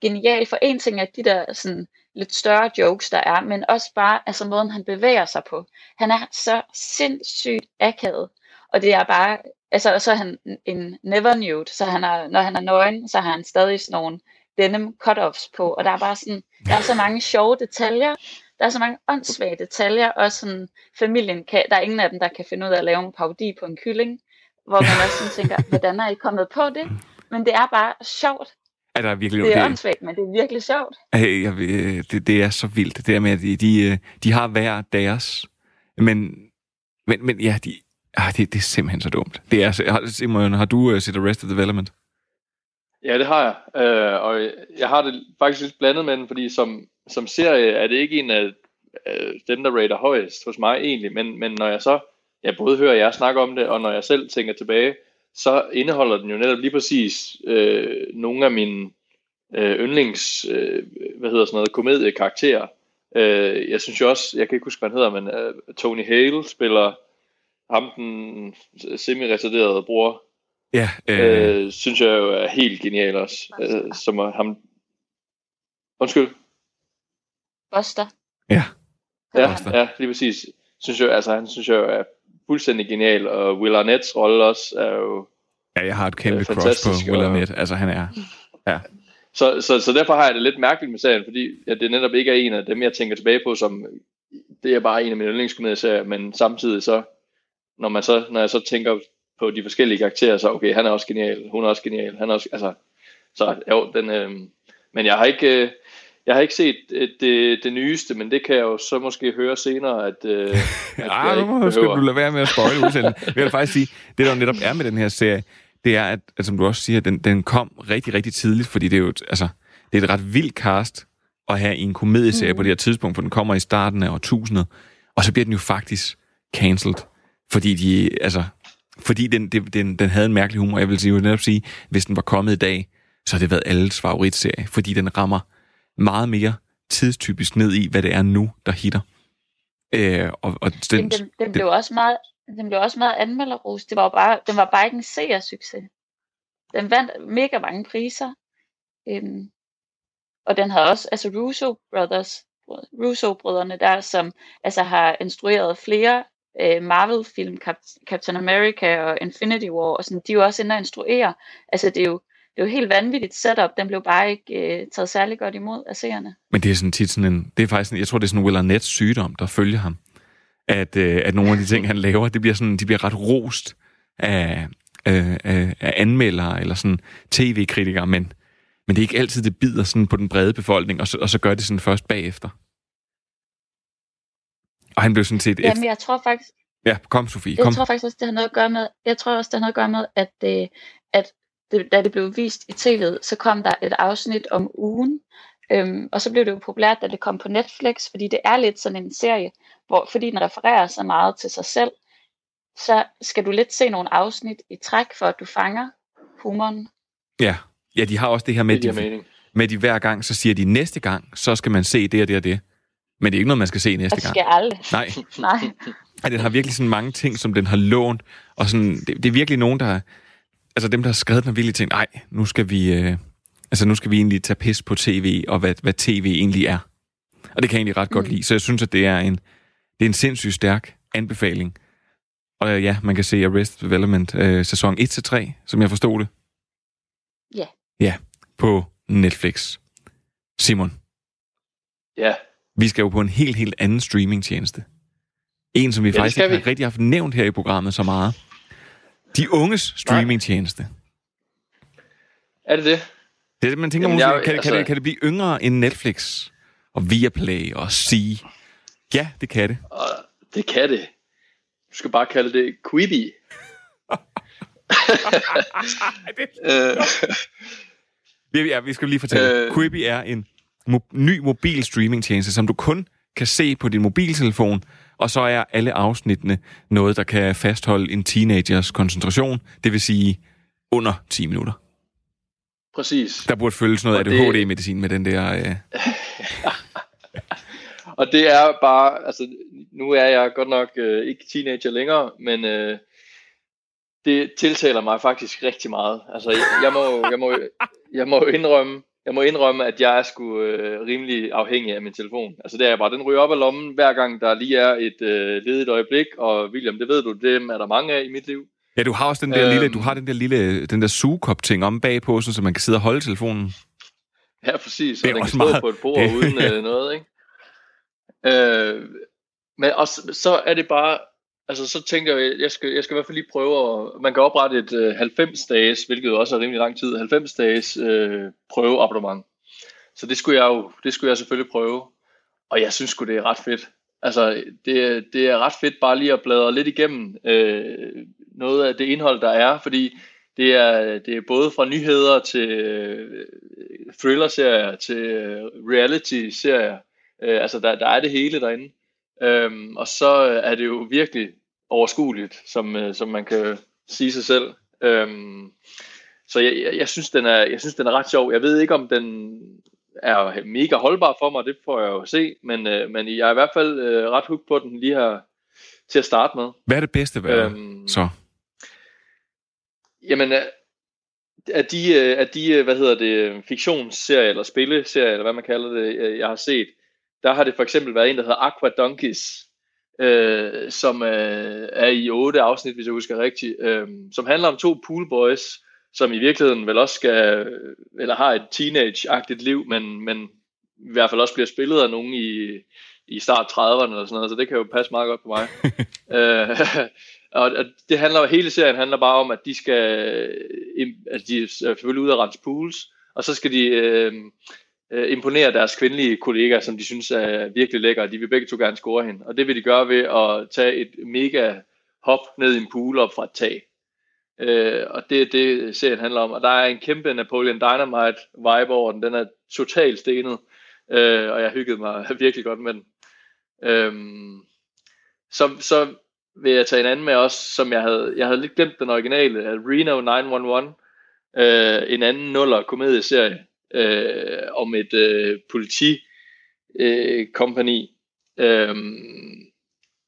genial for en ting af de der sådan lidt større jokes, der er, men også bare altså måden, han bevæger sig på. Han er så sindssygt akavet, og det er bare, altså og så er han en never nude, så han er, når han er nøgen, så har han stadig sådan nogle denim cut-offs på, og der er bare sådan, der er så mange sjove detaljer, der er så mange åndssvage detaljer, og sådan familien kan, der er ingen af dem, der kan finde ud af at lave en parodi på en kylling, hvor man også sådan tænker, hvordan er I kommet på det? Men det er bare sjovt. Er der virkelig Det er åndssvagt, men det er virkelig sjovt. Hey, jeg, det, det er så vildt, det der med, at de, de, øh, de har hver deres, men, men, men ja, de, ah, det, det er simpelthen så dumt. Det er, så- har, Simon, har du uh, set Arrested Development? Ja, det har jeg. Øh, og jeg har det faktisk lidt blandet med den, fordi som, som serie er det ikke en af øh, dem, der rater højest hos mig egentlig, men, men når jeg så, jeg både hører jer snakke om det, og når jeg selv tænker tilbage, så indeholder den jo netop lige præcis øh, nogle af mine øh, yndlings, øh, hvad hedder sådan noget, komediekarakterer. Øh, jeg synes jo også, jeg kan ikke huske, hvad han hedder, men øh, Tony Hale spiller ham den semi-retarderede bror. Ja, øh, øh, synes jeg jo er helt genial også. Øh, som er ham... Undskyld. Buster. Ja. Ja, ja, lige præcis. Synes jeg, altså, han synes jeg jo er fuldstændig genial, og Will Arnett's rolle også er jo Ja, jeg har et kæmpe øh, crush fantastisk, på Will og- Arnett. Altså, han er... Ja. Så, så, så derfor har jeg det lidt mærkeligt med serien, fordi at det netop ikke er en af dem, jeg tænker tilbage på, som det er bare en af mine yndlingskomedieserier, men samtidig så, når, man så, når jeg så tænker på de forskellige karakterer, så okay, han er også genial, hun er også genial, han er også, altså, så jo, den, øh, men jeg har ikke, øh, jeg har ikke set øh, det, det nyeste, men det kan jeg jo så måske høre senere, at, øh, at Ej, jeg nu skal du lade være med at spoile udsendelsen. Jeg vil faktisk sige, det der jo netop er med den her serie, det er, at, at som du også siger, den, den kom rigtig, rigtig tidligt, fordi det er jo et, altså, det er et ret vildt cast at have i en komedieserie mm. på det her tidspunkt, for den kommer i starten af årtusindet, og så bliver den jo faktisk cancelled, fordi de, altså, fordi den, det, den, den havde en mærkelig humor. Jeg vil sige, jeg vil netop sige, hvis den var kommet i dag, så havde det været alles favoritserie, fordi den rammer meget mere tidstypisk ned i, hvad det er nu, der hitter. Øh, og, og den, Den, den, den, blev også meget, den blev også meget anmelderros. Det var bare, den var bare ikke en seersucces. Den vandt mega mange priser. Øhm, og den havde også, altså Russo Brothers, Russo-brødrene der, som altså har instrueret flere øh, Marvel-film, Cap- Captain America og Infinity War, og sådan, de er jo også inde og instruere. Altså det er jo, det er jo helt vanvittigt setup. Den blev bare ikke øh, taget særlig godt imod af seerne. Men det er sådan tit sådan en, det er faktisk sådan, jeg tror, det er sådan en Will Arnett sygdom, der følger ham. At, øh, at nogle af de ting, han laver, det bliver sådan, de bliver ret rost af, øh, af, af anmeldere eller sådan tv-kritikere, men, men det er ikke altid, det bider sådan på den brede befolkning, og så, og så gør det sådan først bagefter. Og han blev sådan set efter... Jamen jeg tror faktisk, Ja, kom Sofie, Jeg kom. tror faktisk også, det har noget at gøre med, jeg tror også, det har noget at gøre med, at, det, at det, da det blev vist i tv'et, så kom der et afsnit om ugen, øhm, og så blev det jo populært, da det kom på Netflix, fordi det er lidt sådan en serie, hvor, fordi den refererer så meget til sig selv, så skal du lidt se nogle afsnit i træk, for at du fanger humoren. Ja. ja, de har også det her med, Det de, mening. med de hver gang, så siger de næste gang, så skal man se det og det og det. Men det er ikke noget, man skal se næste Og det gang. skal aldrig. Nej. Nej. Ej, den har virkelig sådan mange ting, som den har lånt, og sådan, det, det er virkelig nogen, der... Altså dem, der har skrevet den, har virkelig tænkt, nej, nu skal vi... Øh, altså nu skal vi egentlig tage pis på tv, og hvad, hvad tv egentlig er. Og det kan jeg egentlig ret godt Mm. lide. Så jeg synes, at det er en, det er en sindssygt stærk anbefaling. Og øh, ja, man kan se Arrested Development øh, sæson 1-3, som jeg forstod det. Ja. Ja, på Netflix. Simon, Ja, vi skal jo på en helt, helt anden streamingtjeneste. En, som vi Ja, faktisk ikke vi. har rigtig haft nævnt her i programmet så meget. De unges streamingtjeneste. er det det? Det er det, man tænker, Jamen, måske, jeg- kan, det, kan, altså- det, kan det blive yngre end Netflix og Viaplay og Sea? Ja, det kan det. Og det kan det. Du skal bare kalde det Quibi. øh, Vi, ja, vi skal lige fortælle. Øh. Quibi er en mo- ny mobil streamingtjeneste, som du kun kan se på din mobiltelefon, og så er alle afsnittene noget, der kan fastholde en teenagers koncentration, det vil sige under 10 minutter. præcis. Der burde følges noget Og det- ADHD-medicin med den der... Øh... Og det er bare, altså nu er jeg godt nok øh, ikke teenager længere, men øh, det tiltaler mig faktisk rigtig meget. Altså jeg, jeg må, jeg må, jeg må indrømme, jeg må indrømme, at jeg er sgu øh, rimelig afhængig af min telefon. Altså det er jeg bare, den ryger op af lommen, hver gang der lige er et øh, ledigt øjeblik, og William, det ved du, dem er der mange af i mit liv. Ja, du har også den der Øhm. lille, du har den der lille, den der sugekop-ting om bagpå, så man kan sidde og holde telefonen. Ja, præcis. Det er og den også kan stå meget- på et bord det- uden øh, noget, ikke? Øh, men også, så er det bare, altså så tænker jeg, jeg skal, jeg skal i hvert fald lige prøve, at, man kan oprette et øh, 90-dages, hvilket også er rimelig lang tid, 90-dages øh, prøveabonnement. Så det skulle jeg jo, det skulle jeg selvfølgelig prøve. Og jeg synes sgu, det er ret fedt. Altså, det, det er ret fedt bare lige at bladre lidt igennem øh, noget af det indhold, der er, fordi det er, det er både fra nyheder til øh, thriller-serier, til øh, reality-serier, Øh, altså, der, der er det hele derinde. Øhm, og så er det jo virkelig overskueligt, som, øh, som man kan sige sig selv. Øhm, så jeg, jeg, jeg, synes, den er, jeg synes, den er ret sjov. Jeg ved ikke, om den er mega holdbar for mig, det får jeg jo se, men, øh, men jeg er i hvert fald øh, ret hooked på den lige her til at starte med. Hvad er det bedste ved øhm, så? Jamen, øh, af de, øh, af de, hvad hedder det, fiktionsserier eller spilleserier, eller hvad man kalder det, jeg har set, der har det for eksempel været en, der hedder Aqua Donkeys, øh, som øh, er i otte afsnit, hvis jeg husker rigtigt, øh, som handler om to poolboys, som i virkeligheden vel også skal, eller har et teenage-agtigt liv, men, men i hvert fald også bliver spillet af nogen i, i start 30'erne eller sådan noget, så det kan jo passe meget godt på mig. øh, og det handler, hele serien handler bare om, at de skal, at de er selvfølgelig ude at rense pools, og så skal de øh, øh, imponere deres kvindelige kollegaer, som de synes er virkelig lækre. De vil begge to gerne score hende. Og det vil de gøre ved at tage et mega hop ned i en pool op fra et tag. Øh, og det er det, serien handler om. Og der er en kæmpe Napoleon Dynamite vibe over den. Den er totalt stenet. Øh, og jeg hyggede mig virkelig godt med den. Øh, så, så vil jeg tage en anden med også, som jeg havde, jeg havde lidt glemt den originale, Reno 911, øh, en anden nuller komedieserie, øh, om et øh, politi øh, company. Øh,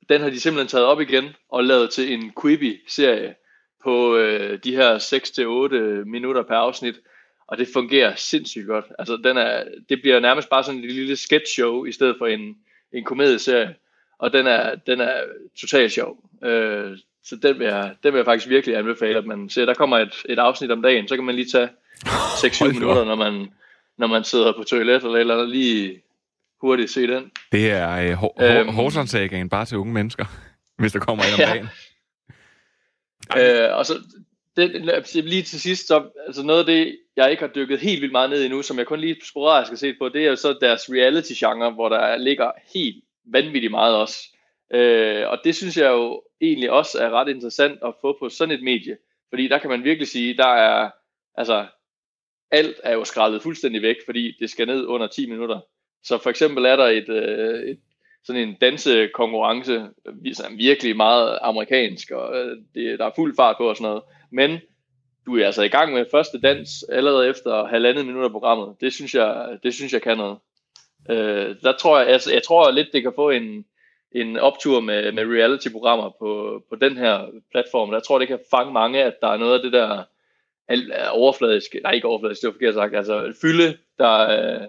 den har de simpelthen taget op igen og lavet til en Quibi-serie på øh, de her 6-8 minutter per afsnit, og det fungerer sindssygt godt. Altså, den er, det bliver nærmest bare sådan en lille sketch show i stedet for en, en komedieserie, og den er, den er totalt sjov. Øh, så den vil, jeg, den vil jeg faktisk virkelig anbefale, at man ser. Der kommer et, et afsnit om dagen, så kan man lige tage 6-7 minutter, når man, når man sidder på toilet eller eller andet, lige hurtigt se den. Det er øh, øhm, bare til unge mennesker, hvis der kommer en om dagen. Øh, og så det, lige til sidst, så, altså noget af det, jeg ikke har dykket helt vildt meget ned i nu, som jeg kun lige sporadisk har set på, det er jo så deres reality-genre, hvor der ligger helt vanvittigt meget også. Øh, og det synes jeg jo egentlig også er ret interessant at få på sådan et medie, fordi der kan man virkelig sige, der er, altså, alt er jo skrællet fuldstændig væk, fordi det skal ned under 10 minutter. Så for eksempel er der et, øh, et sådan en dansekonkurrence, som virkelig meget amerikansk, og øh, det, der er fuld fart på og sådan noget. Men du er altså i gang med første dans allerede efter halvandet minut af programmet. Det synes jeg, det synes jeg kan noget. Øh, der tror jeg, altså, jeg tror lidt, det kan få en, en optur med, med reality-programmer på, på den her platform. Der tror det kan fange mange, at der er noget af det der overfladisk, nej ikke overfladisk, det var forkert sagt, altså fylde, der, øh,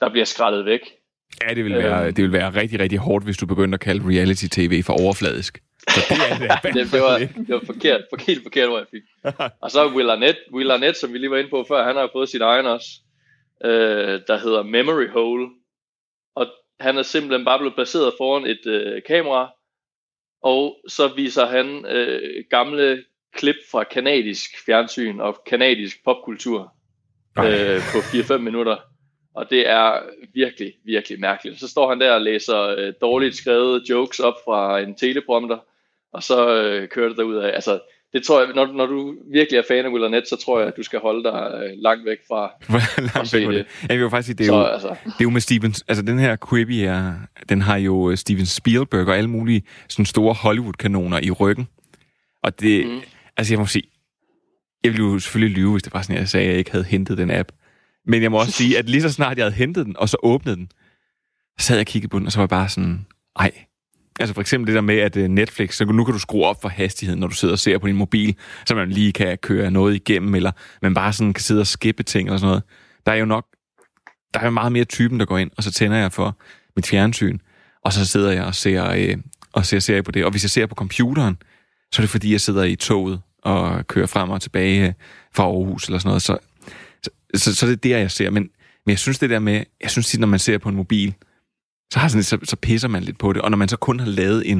der bliver skrællet væk. Ja, det vil, være, øhm. det vil være rigtig, rigtig hårdt, hvis du begynder at kalde reality-tv for overfladisk. Så det, er det, det, det, var, det var forkert, for, helt forkert, hvor jeg fik. Og så Will Arnett, Will Arnett, som vi lige var inde på før, han har fået sit egen også, øh, der hedder Memory Hole. Og han er simpelthen bare blevet placeret foran et øh, kamera, og så viser han øh, gamle klip fra kanadisk fjernsyn og kanadisk popkultur øh, på 4-5 minutter. Og det er virkelig, virkelig mærkeligt. Så står han der og læser øh, dårligt skrevet jokes op fra en teleprompter, og så øh, kører det derud af. Altså, det tror jeg, når, når du virkelig er fan af Will Arnett, så tror jeg, at du skal holde dig øh, langt væk fra langt væk det. det. Jeg vil faktisk sige, det er, så, jo, altså. det er jo med Steven, altså den her Quibi er, den har jo øh, Steven Spielberg og alle mulige sådan store Hollywood-kanoner i ryggen. Og det, mm altså jeg må sige, jeg ville jo selvfølgelig lyve, hvis det var sådan, jeg sagde, at jeg ikke havde hentet den app. Men jeg må også sige, at lige så snart jeg havde hentet den, og så åbnede den, så sad jeg og kiggede på den, og så var jeg bare sådan, ej. Altså for eksempel det der med, at øh, Netflix, så nu kan du skrue op for hastigheden, når du sidder og ser på din mobil, så man lige kan køre noget igennem, eller man bare sådan kan sidde og skippe ting eller sådan noget. Der er jo nok, der er jo meget mere typen, der går ind, og så tænder jeg for mit fjernsyn, og så sidder jeg og ser, øh, og ser serie på det. Og hvis jeg ser på computeren, så er det fordi, jeg sidder i toget og kører frem og tilbage fra Aarhus eller sådan noget. Så så, så det er det, jeg ser. Men, men jeg synes det der med, jeg synes når man ser på en mobil, så, har sådan, så, så pisser man lidt på det. Og når man så kun har lavet en,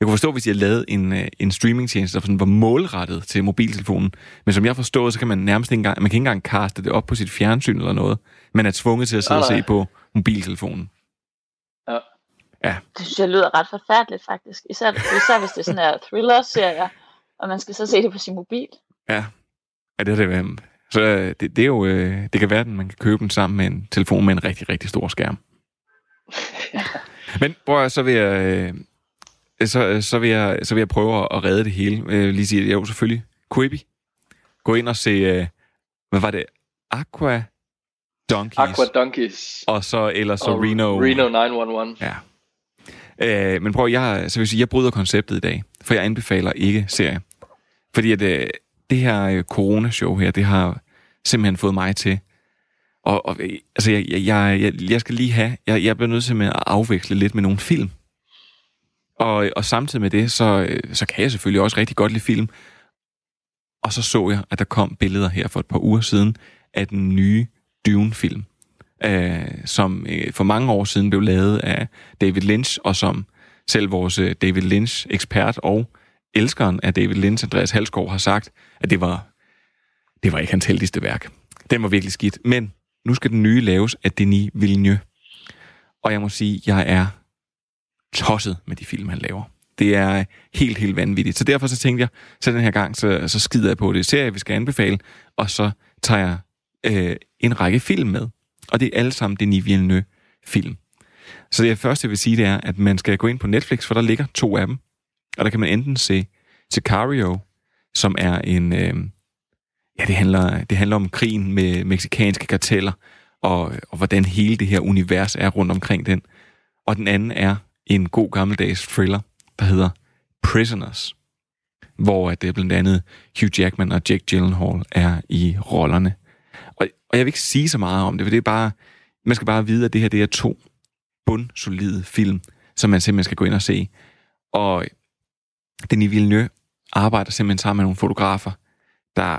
jeg kunne forstå, hvis jeg lavet en, øh, en streamingtjeneste, der sådan var målrettet til mobiltelefonen. Men som jeg forstår, så kan man nærmest ikke engang, man kan ikke engang kaste det op på sit fjernsyn eller noget. Man er tvunget til at sidde og se på mobiltelefonen. Ja. Det synes jeg lyder ret forfærdeligt, faktisk. Især, især hvis det er sådan her thriller-serier, og man skal så se det på sin mobil. Ja. Ja, det er det. Så øh, det, det er jo, øh, det kan være, at man kan købe den sammen med en telefon med en rigtig, rigtig stor skærm. Men prøv at, så vil jeg, øh, så, så, vil jeg, så vil jeg prøve at redde det hele. Øh, lige sige, jo selvfølgelig, Quibi. Gå ind og se, hvad var det? Aqua Donkeys. Aqua Donkeys. Og så ellers så Og Reno. Reno 911. Ja. Øh, men prøv, jeg, så vil jeg sige, jeg bryder konceptet i dag, for jeg anbefaler ikke serie. Fordi at, øh, det her øh, corona-show her, det har simpelthen fået mig til. Og, og øh, altså, jeg, jeg, jeg, jeg, skal lige have, jeg, jeg bliver nødt til at afveksle lidt med nogle film. Og, og samtidig med det, så, øh, så kan jeg selvfølgelig også rigtig godt lide film. Og så så jeg, at der kom billeder her for et par uger siden af den nye Dune-film, øh, som øh, for mange år siden blev lavet af David Lynch, og som selv vores øh, David Lynch-ekspert og elskeren af David Lynch, Andreas Halskov, har sagt, at det var, det var ikke hans heldigste værk. Den var virkelig skidt. Men nu skal den nye laves af Denis Villeneuve. Og jeg må sige, jeg er tosset med de film, han laver. Det er helt, helt vanvittigt. Så derfor så tænkte jeg, så den her gang, så, så skider jeg på det serie, vi skal anbefale, og så tager jeg øh, en række film med. Og det er alle sammen Denis Villeneuve-film. Så det første, jeg vil sige, det er, at man skal gå ind på Netflix, for der ligger to af dem. Og der kan man enten se Sicario, som er en... Øh, ja, det handler, det handler om krigen med meksikanske karteller, og, og hvordan hele det her univers er rundt omkring den. Og den anden er en god gammeldags thriller, der hedder Prisoners, hvor at det blandt andet Hugh Jackman og Jake Gyllenhaal er i rollerne. Og, og jeg vil ikke sige så meget om det, for det er bare, man skal bare vide, at det her det er to bundsolide film, som man simpelthen skal gå ind og se. Og Denis Villeneuve arbejder simpelthen sammen med nogle fotografer, der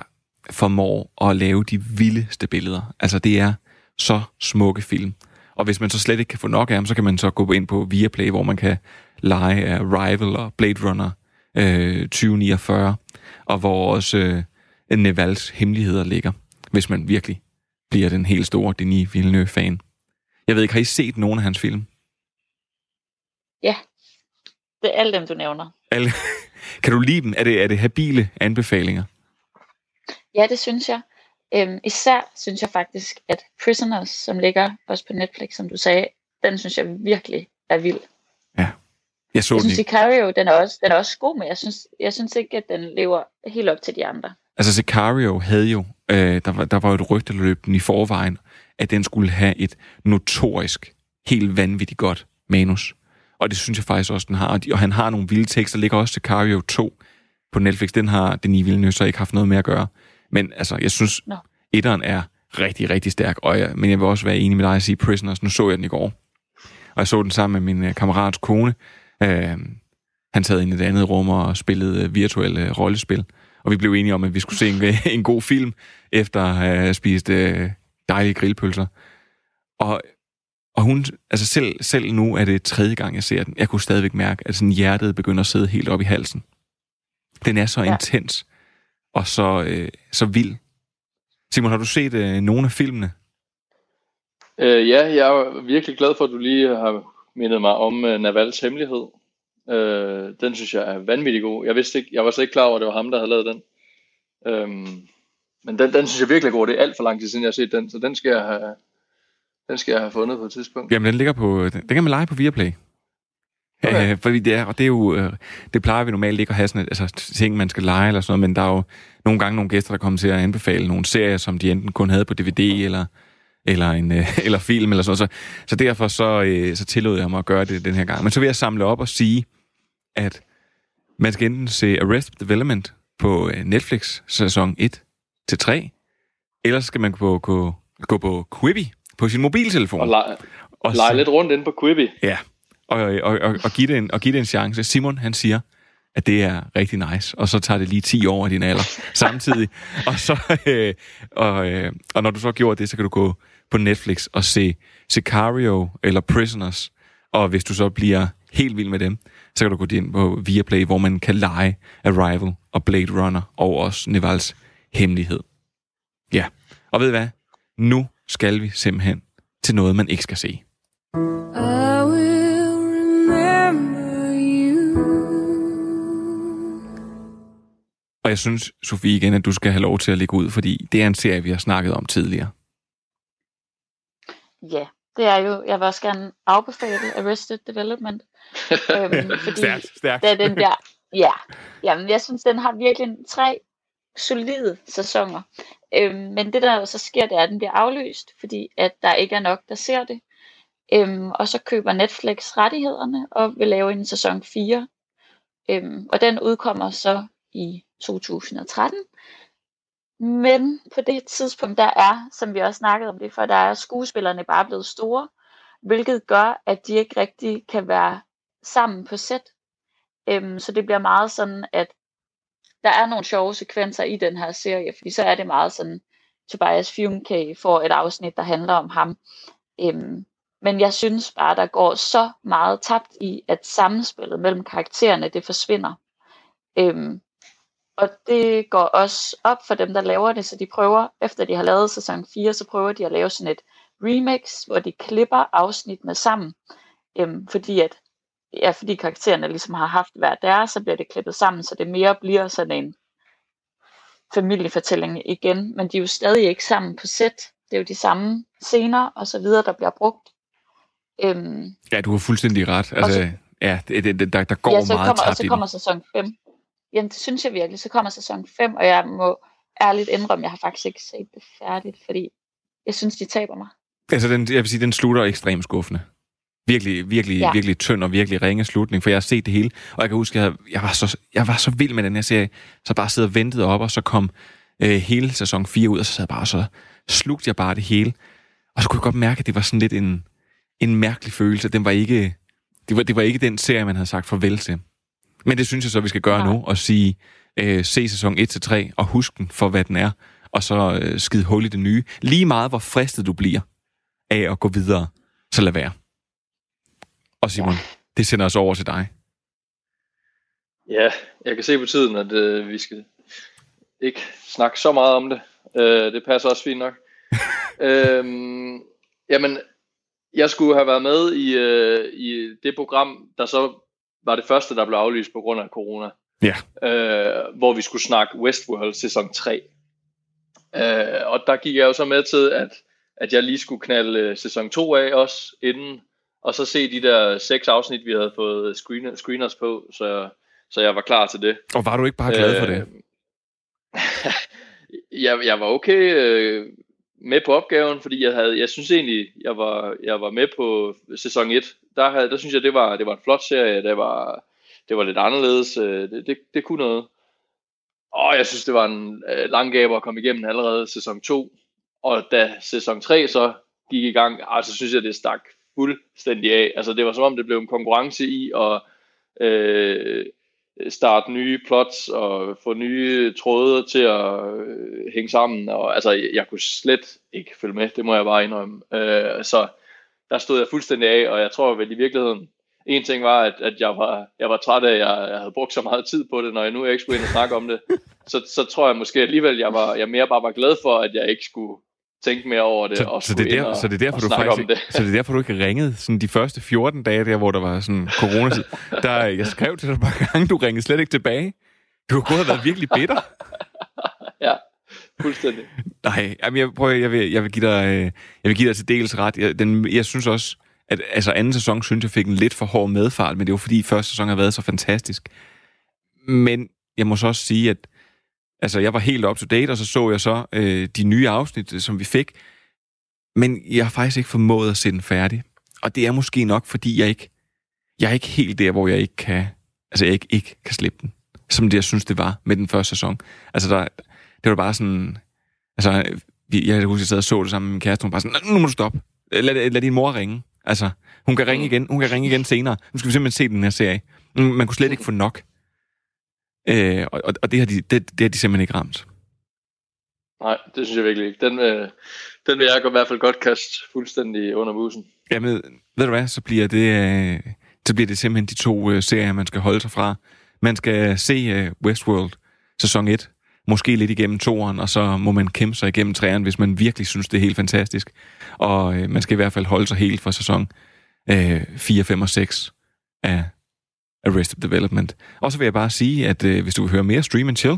formår at lave de vildeste billeder. Altså det er så smukke film. Og hvis man så slet ikke kan få nok af dem, så kan man så gå ind på Viaplay, hvor man kan lege af Rival og Blade Runner øh, 2049, og hvor også øh, Nevals hemmeligheder ligger, hvis man virkelig bliver den helt store Denis Villeneuve-fan. Jeg ved ikke, har I set nogen af hans film? Ja, det er alle dem, du nævner. Alle. kan du lide dem? Er det, er det habile anbefalinger? Ja, det synes jeg. Øhm, især synes jeg faktisk, at Prisoners, som ligger også på Netflix, som du sagde, den synes jeg virkelig er vild. Jeg så Jeg den synes, ikke. Sicario, den er også, den er også god, men jeg synes, jeg synes ikke, at den lever helt op til de andre. Altså Sicario havde jo, øh, der, var, der var et rygte, der løb den i forvejen, at den skulle have et notorisk, helt vanvittigt godt manus. Og det synes jeg faktisk også, den har. Og, de, og han har nogle vilde tekster. Ligger også Sicario 2 på Netflix. Den har Denis Villeneuve så ikke haft noget med at gøre. Men altså, jeg synes, Nå. etteren er rigtig, rigtig stærk. Og jeg, men jeg vil også være enig med dig at sige Prisoners. Nu så jeg den i går. Og jeg så den sammen med min øh, kammerats kone. Øh, han sad ind i et andet rum og spillede øh, virtuelle øh, rollespil. Og vi blev enige om, at vi skulle se en, en god film, efter at have spist øh, dejlige grillpølser. Og, og hun, altså selv, selv nu er det tredje gang, jeg ser den. Jeg kunne stadigvæk mærke, at sådan hjertet begynder at sidde helt op i halsen. Den er så ja. intens og så, øh, så vild. Simon, har du set øh, nogle af filmene? Øh, ja, jeg er virkelig glad for, at du lige har mindet mig om uh, Navals hemmelighed. Øh, den synes jeg er vanvittig god. Jeg vidste ikke, jeg var slet ikke klar over, at det var ham, der havde lavet den. Øhm, men den, den synes jeg virkelig er god. Det er alt for lang tid siden, jeg har set den, så den skal jeg have, den skal jeg have fundet på et tidspunkt. Jamen, den ligger på... Den, kan man lege på Viaplay. Okay. Øh, fordi det er, og det er jo, øh, det plejer vi normalt ikke at have sådan et, altså ting, man skal lege eller sådan noget, men der er jo nogle gange nogle gæster, der kommer til at anbefale nogle serier, som de enten kun havde på DVD eller, eller, en, øh, eller film eller sådan noget. Så, så derfor så, øh, så tillod jeg mig at gøre det den her gang. Men så vil jeg samle op og sige, at man skal enten se Arrested Development på øh, Netflix sæson 1 til 3, eller skal man gå, gå, gå på Quibi på sin mobiltelefon. Og lege, Og lege lidt rundt inde på Quibi. Ja, og, og, og, og, give det en, og give det en chance. Simon, han siger, at det er rigtig nice, og så tager det lige 10 år af din alder samtidig. og, så, øh, og, øh, og når du så har gjort det, så kan du gå på Netflix og se Sicario eller Prisoners, og hvis du så bliver helt vild med dem, så kan du gå ind på Viaplay, hvor man kan lege Arrival og Blade Runner, og også Nevals hemmelighed. Ja, og ved I hvad? Nu skal vi simpelthen til noget, man ikke skal se. I will remember you. Og jeg synes, Sofie, igen, at du skal have lov til at lægge ud, fordi det er en serie, vi har snakket om tidligere. Ja, det er jo, jeg vil også gerne afbefale Arrested Development. øhm, fordi Stærkt, stærkt. Da den der, ja, jamen, jeg synes, den har virkelig tre solide sæsoner. Øhm, men det der så sker, det er, at den bliver aflyst, fordi at der ikke er nok, der ser det. Øhm, og så køber Netflix rettighederne og vil lave en sæson 4. Øhm, og den udkommer så i 2013. Men på det tidspunkt, der er, som vi også snakkede om det før, der er skuespillerne bare blevet store, hvilket gør, at de ikke rigtig kan være sammen på sæt. Øhm, så det bliver meget sådan, at der er nogle sjove sekvenser i den her serie, fordi så er det meget sådan, Tobias Fumke får et afsnit, der handler om ham. Øhm, men jeg synes bare, der går så meget tabt i, at samspillet mellem karaktererne, det forsvinder. Øhm, og det går også op for dem, der laver det, så de prøver, efter de har lavet sæson 4, så prøver de at lave sådan et remix, hvor de klipper afsnittene sammen. Øhm, fordi at ja, fordi karaktererne ligesom har haft hver deres, så bliver det klippet sammen, så det mere bliver sådan en familiefortælling igen, men de er jo stadig ikke sammen på sæt. Det er jo de samme scener og så videre, der bliver brugt. Øhm, Ja, du har fuldstændig ret. Altså, så- ja, det, det, der, der går ja, så meget kommer, og tabt så i den. kommer sæson 5. Jamen, det synes jeg virkelig. Så kommer sæson 5, og jeg må ærligt indrømme, jeg har faktisk ikke set det færdigt, fordi jeg synes, de taber mig. Altså, den, jeg vil sige, den slutter ekstremt skuffende. Virkelig, virkelig, ja. Virkelig tynd og virkelig ringe slutning, for jeg har set det hele, og jeg kan huske, jeg, jeg, var, så, jeg var så vild med den her serie, så bare sidder og ventede op, og så kom øh, hele sæson 4 ud, og så sad jeg bare, og så slugte jeg bare det hele. Og så kunne jeg godt mærke, at det var sådan lidt en, en mærkelig følelse. Den var ikke, det, var, det var ikke den serie, man havde sagt farvel til. Men det synes jeg så, vi skal gøre nu, og sige, øh, se sæson 1-3, og husk den for, hvad den er, og så øh, skide hul i det nye. Lige meget, hvor fristet du bliver af at gå videre, så lad være. Og Simon, ja. det sender os over til dig. Ja, jeg kan se på tiden, at øh, vi skal ikke snakke så meget om det. Øh, det passer også fint nok. øhm, jamen, jeg skulle have været med i, øh, i det program, der så var det første, der blev aflyst på grund af corona. Ja. Øh, hvor vi skulle snakke Westworld sæson 3. Øh, og der gik jeg jo så med til, at, at jeg lige skulle knalde øh, sæson 2 af også inden, og så se de der seks afsnit, vi havde fået screen, screeners på, så, så jeg var klar til det. Og var du ikke bare glad for Øh, det? jeg, jeg var okay øh, med på opgaven, fordi jeg havde, jeg synes egentlig, jeg var, jeg var med på sæson 1. Der, havde, der synes jeg, det var, det var en flot serie. Det var, det var lidt anderledes. Øh, det, det, det kunne noget. Og jeg synes, det var en øh, lang gabe at komme igennem allerede sæson 2. Og da sæson 3 så gik i gang, ah, så altså, synes jeg, det stak fuldstændig af. Altså, det var som om, det blev en konkurrence i at øh, Øh, starte nye plots og få nye tråde til at øh, hænge sammen. Og, altså, jeg, jeg kunne slet ikke følge med, det må jeg bare indrømme. Øh, så der stod jeg fuldstændig af, og jeg tror vel i virkeligheden, en ting var, at, at jeg, var, jeg var træt af, at jeg, jeg havde brugt så meget tid på det, når jeg nu ikke skulle ind og snakke om det. Så, så tror jeg måske alligevel, jeg var jeg mere bare var glad for, at jeg ikke skulle tænke mere over det. Så, og så, det er der, og, så det er derfor, du faktisk om det. ikke, så det er derfor, du ikke ringede sådan de første 14 dage der, hvor der var sådan coronatid. Der, jeg skrev til dig par gange, du ringede slet ikke tilbage. Du har gået og været virkelig bitter. ja, fuldstændig. Nej, jamen jeg, prøver, jeg, vil, jeg, vil give dig, øh, jeg vil give dig til dels ret. Jeg, den, jeg synes også, at altså anden sæson synes jeg fik en lidt for hård medfart, men det var fordi første sæson har været så fantastisk. Men jeg må så også sige, at altså, jeg var helt up to date, og så så jeg så øh, de nye afsnit, øh, som vi fik. Men jeg har faktisk ikke formået at se den færdig. Og det er måske nok, fordi jeg ikke, jeg er ikke helt der, hvor jeg ikke kan, altså jeg ikke, ikke kan slippe den. Som det, jeg synes, det var med den første sæson. Altså, der, det var bare sådan, altså, jeg kan huske, jeg sad og så det sammen med min kæreste, hun var bare sådan, nu må du stoppe. Lad, lad din mor ringe. Altså, hun kan ringe igen, hun kan ringe igen senere. Nu skal vi simpelthen se den her serie. Mm, man kunne slet ikke få nok. Øh, og, og- det, har de, det, det har de simpelthen ikke ramt. Nej, det synes jeg virkelig ikke. Den, øh, den vil jeg i hvert fald godt kaste fuldstændig under musen. Jamen, ved du hvad, så bliver det, øh, så bliver det simpelthen de to øh, serier, man skal holde sig fra. Man skal se øh, Westworld sæson 1, måske lidt igennem toeren, og så må man kæmpe sig igennem træerne, hvis man virkelig synes, det er helt fantastisk. Og øh, man skal i hvert fald holde sig helt fra sæson øh, 4, 5 og 6 af Arrested Development. Og så vil jeg bare sige, at øh, hvis du vil høre mere Stream and Chill,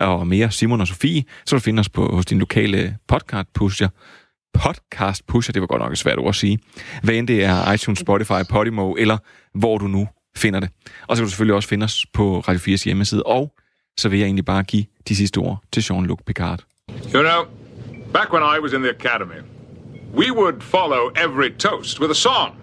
og mere Simon og Sofie, så vil du finde os på, hos din lokale podcast pusher. podcast pusher, det var godt nok et svært ord at sige, hvad end det er iTunes, Spotify, Podimo, eller hvor du nu finder det. Og så kan du selvfølgelig også finde os på Radio 4's hjemmeside, og så vil jeg egentlig bare give de sidste ord til Jean-Luc Picard. You know, back when I was in the academy, we would follow every toast with a song.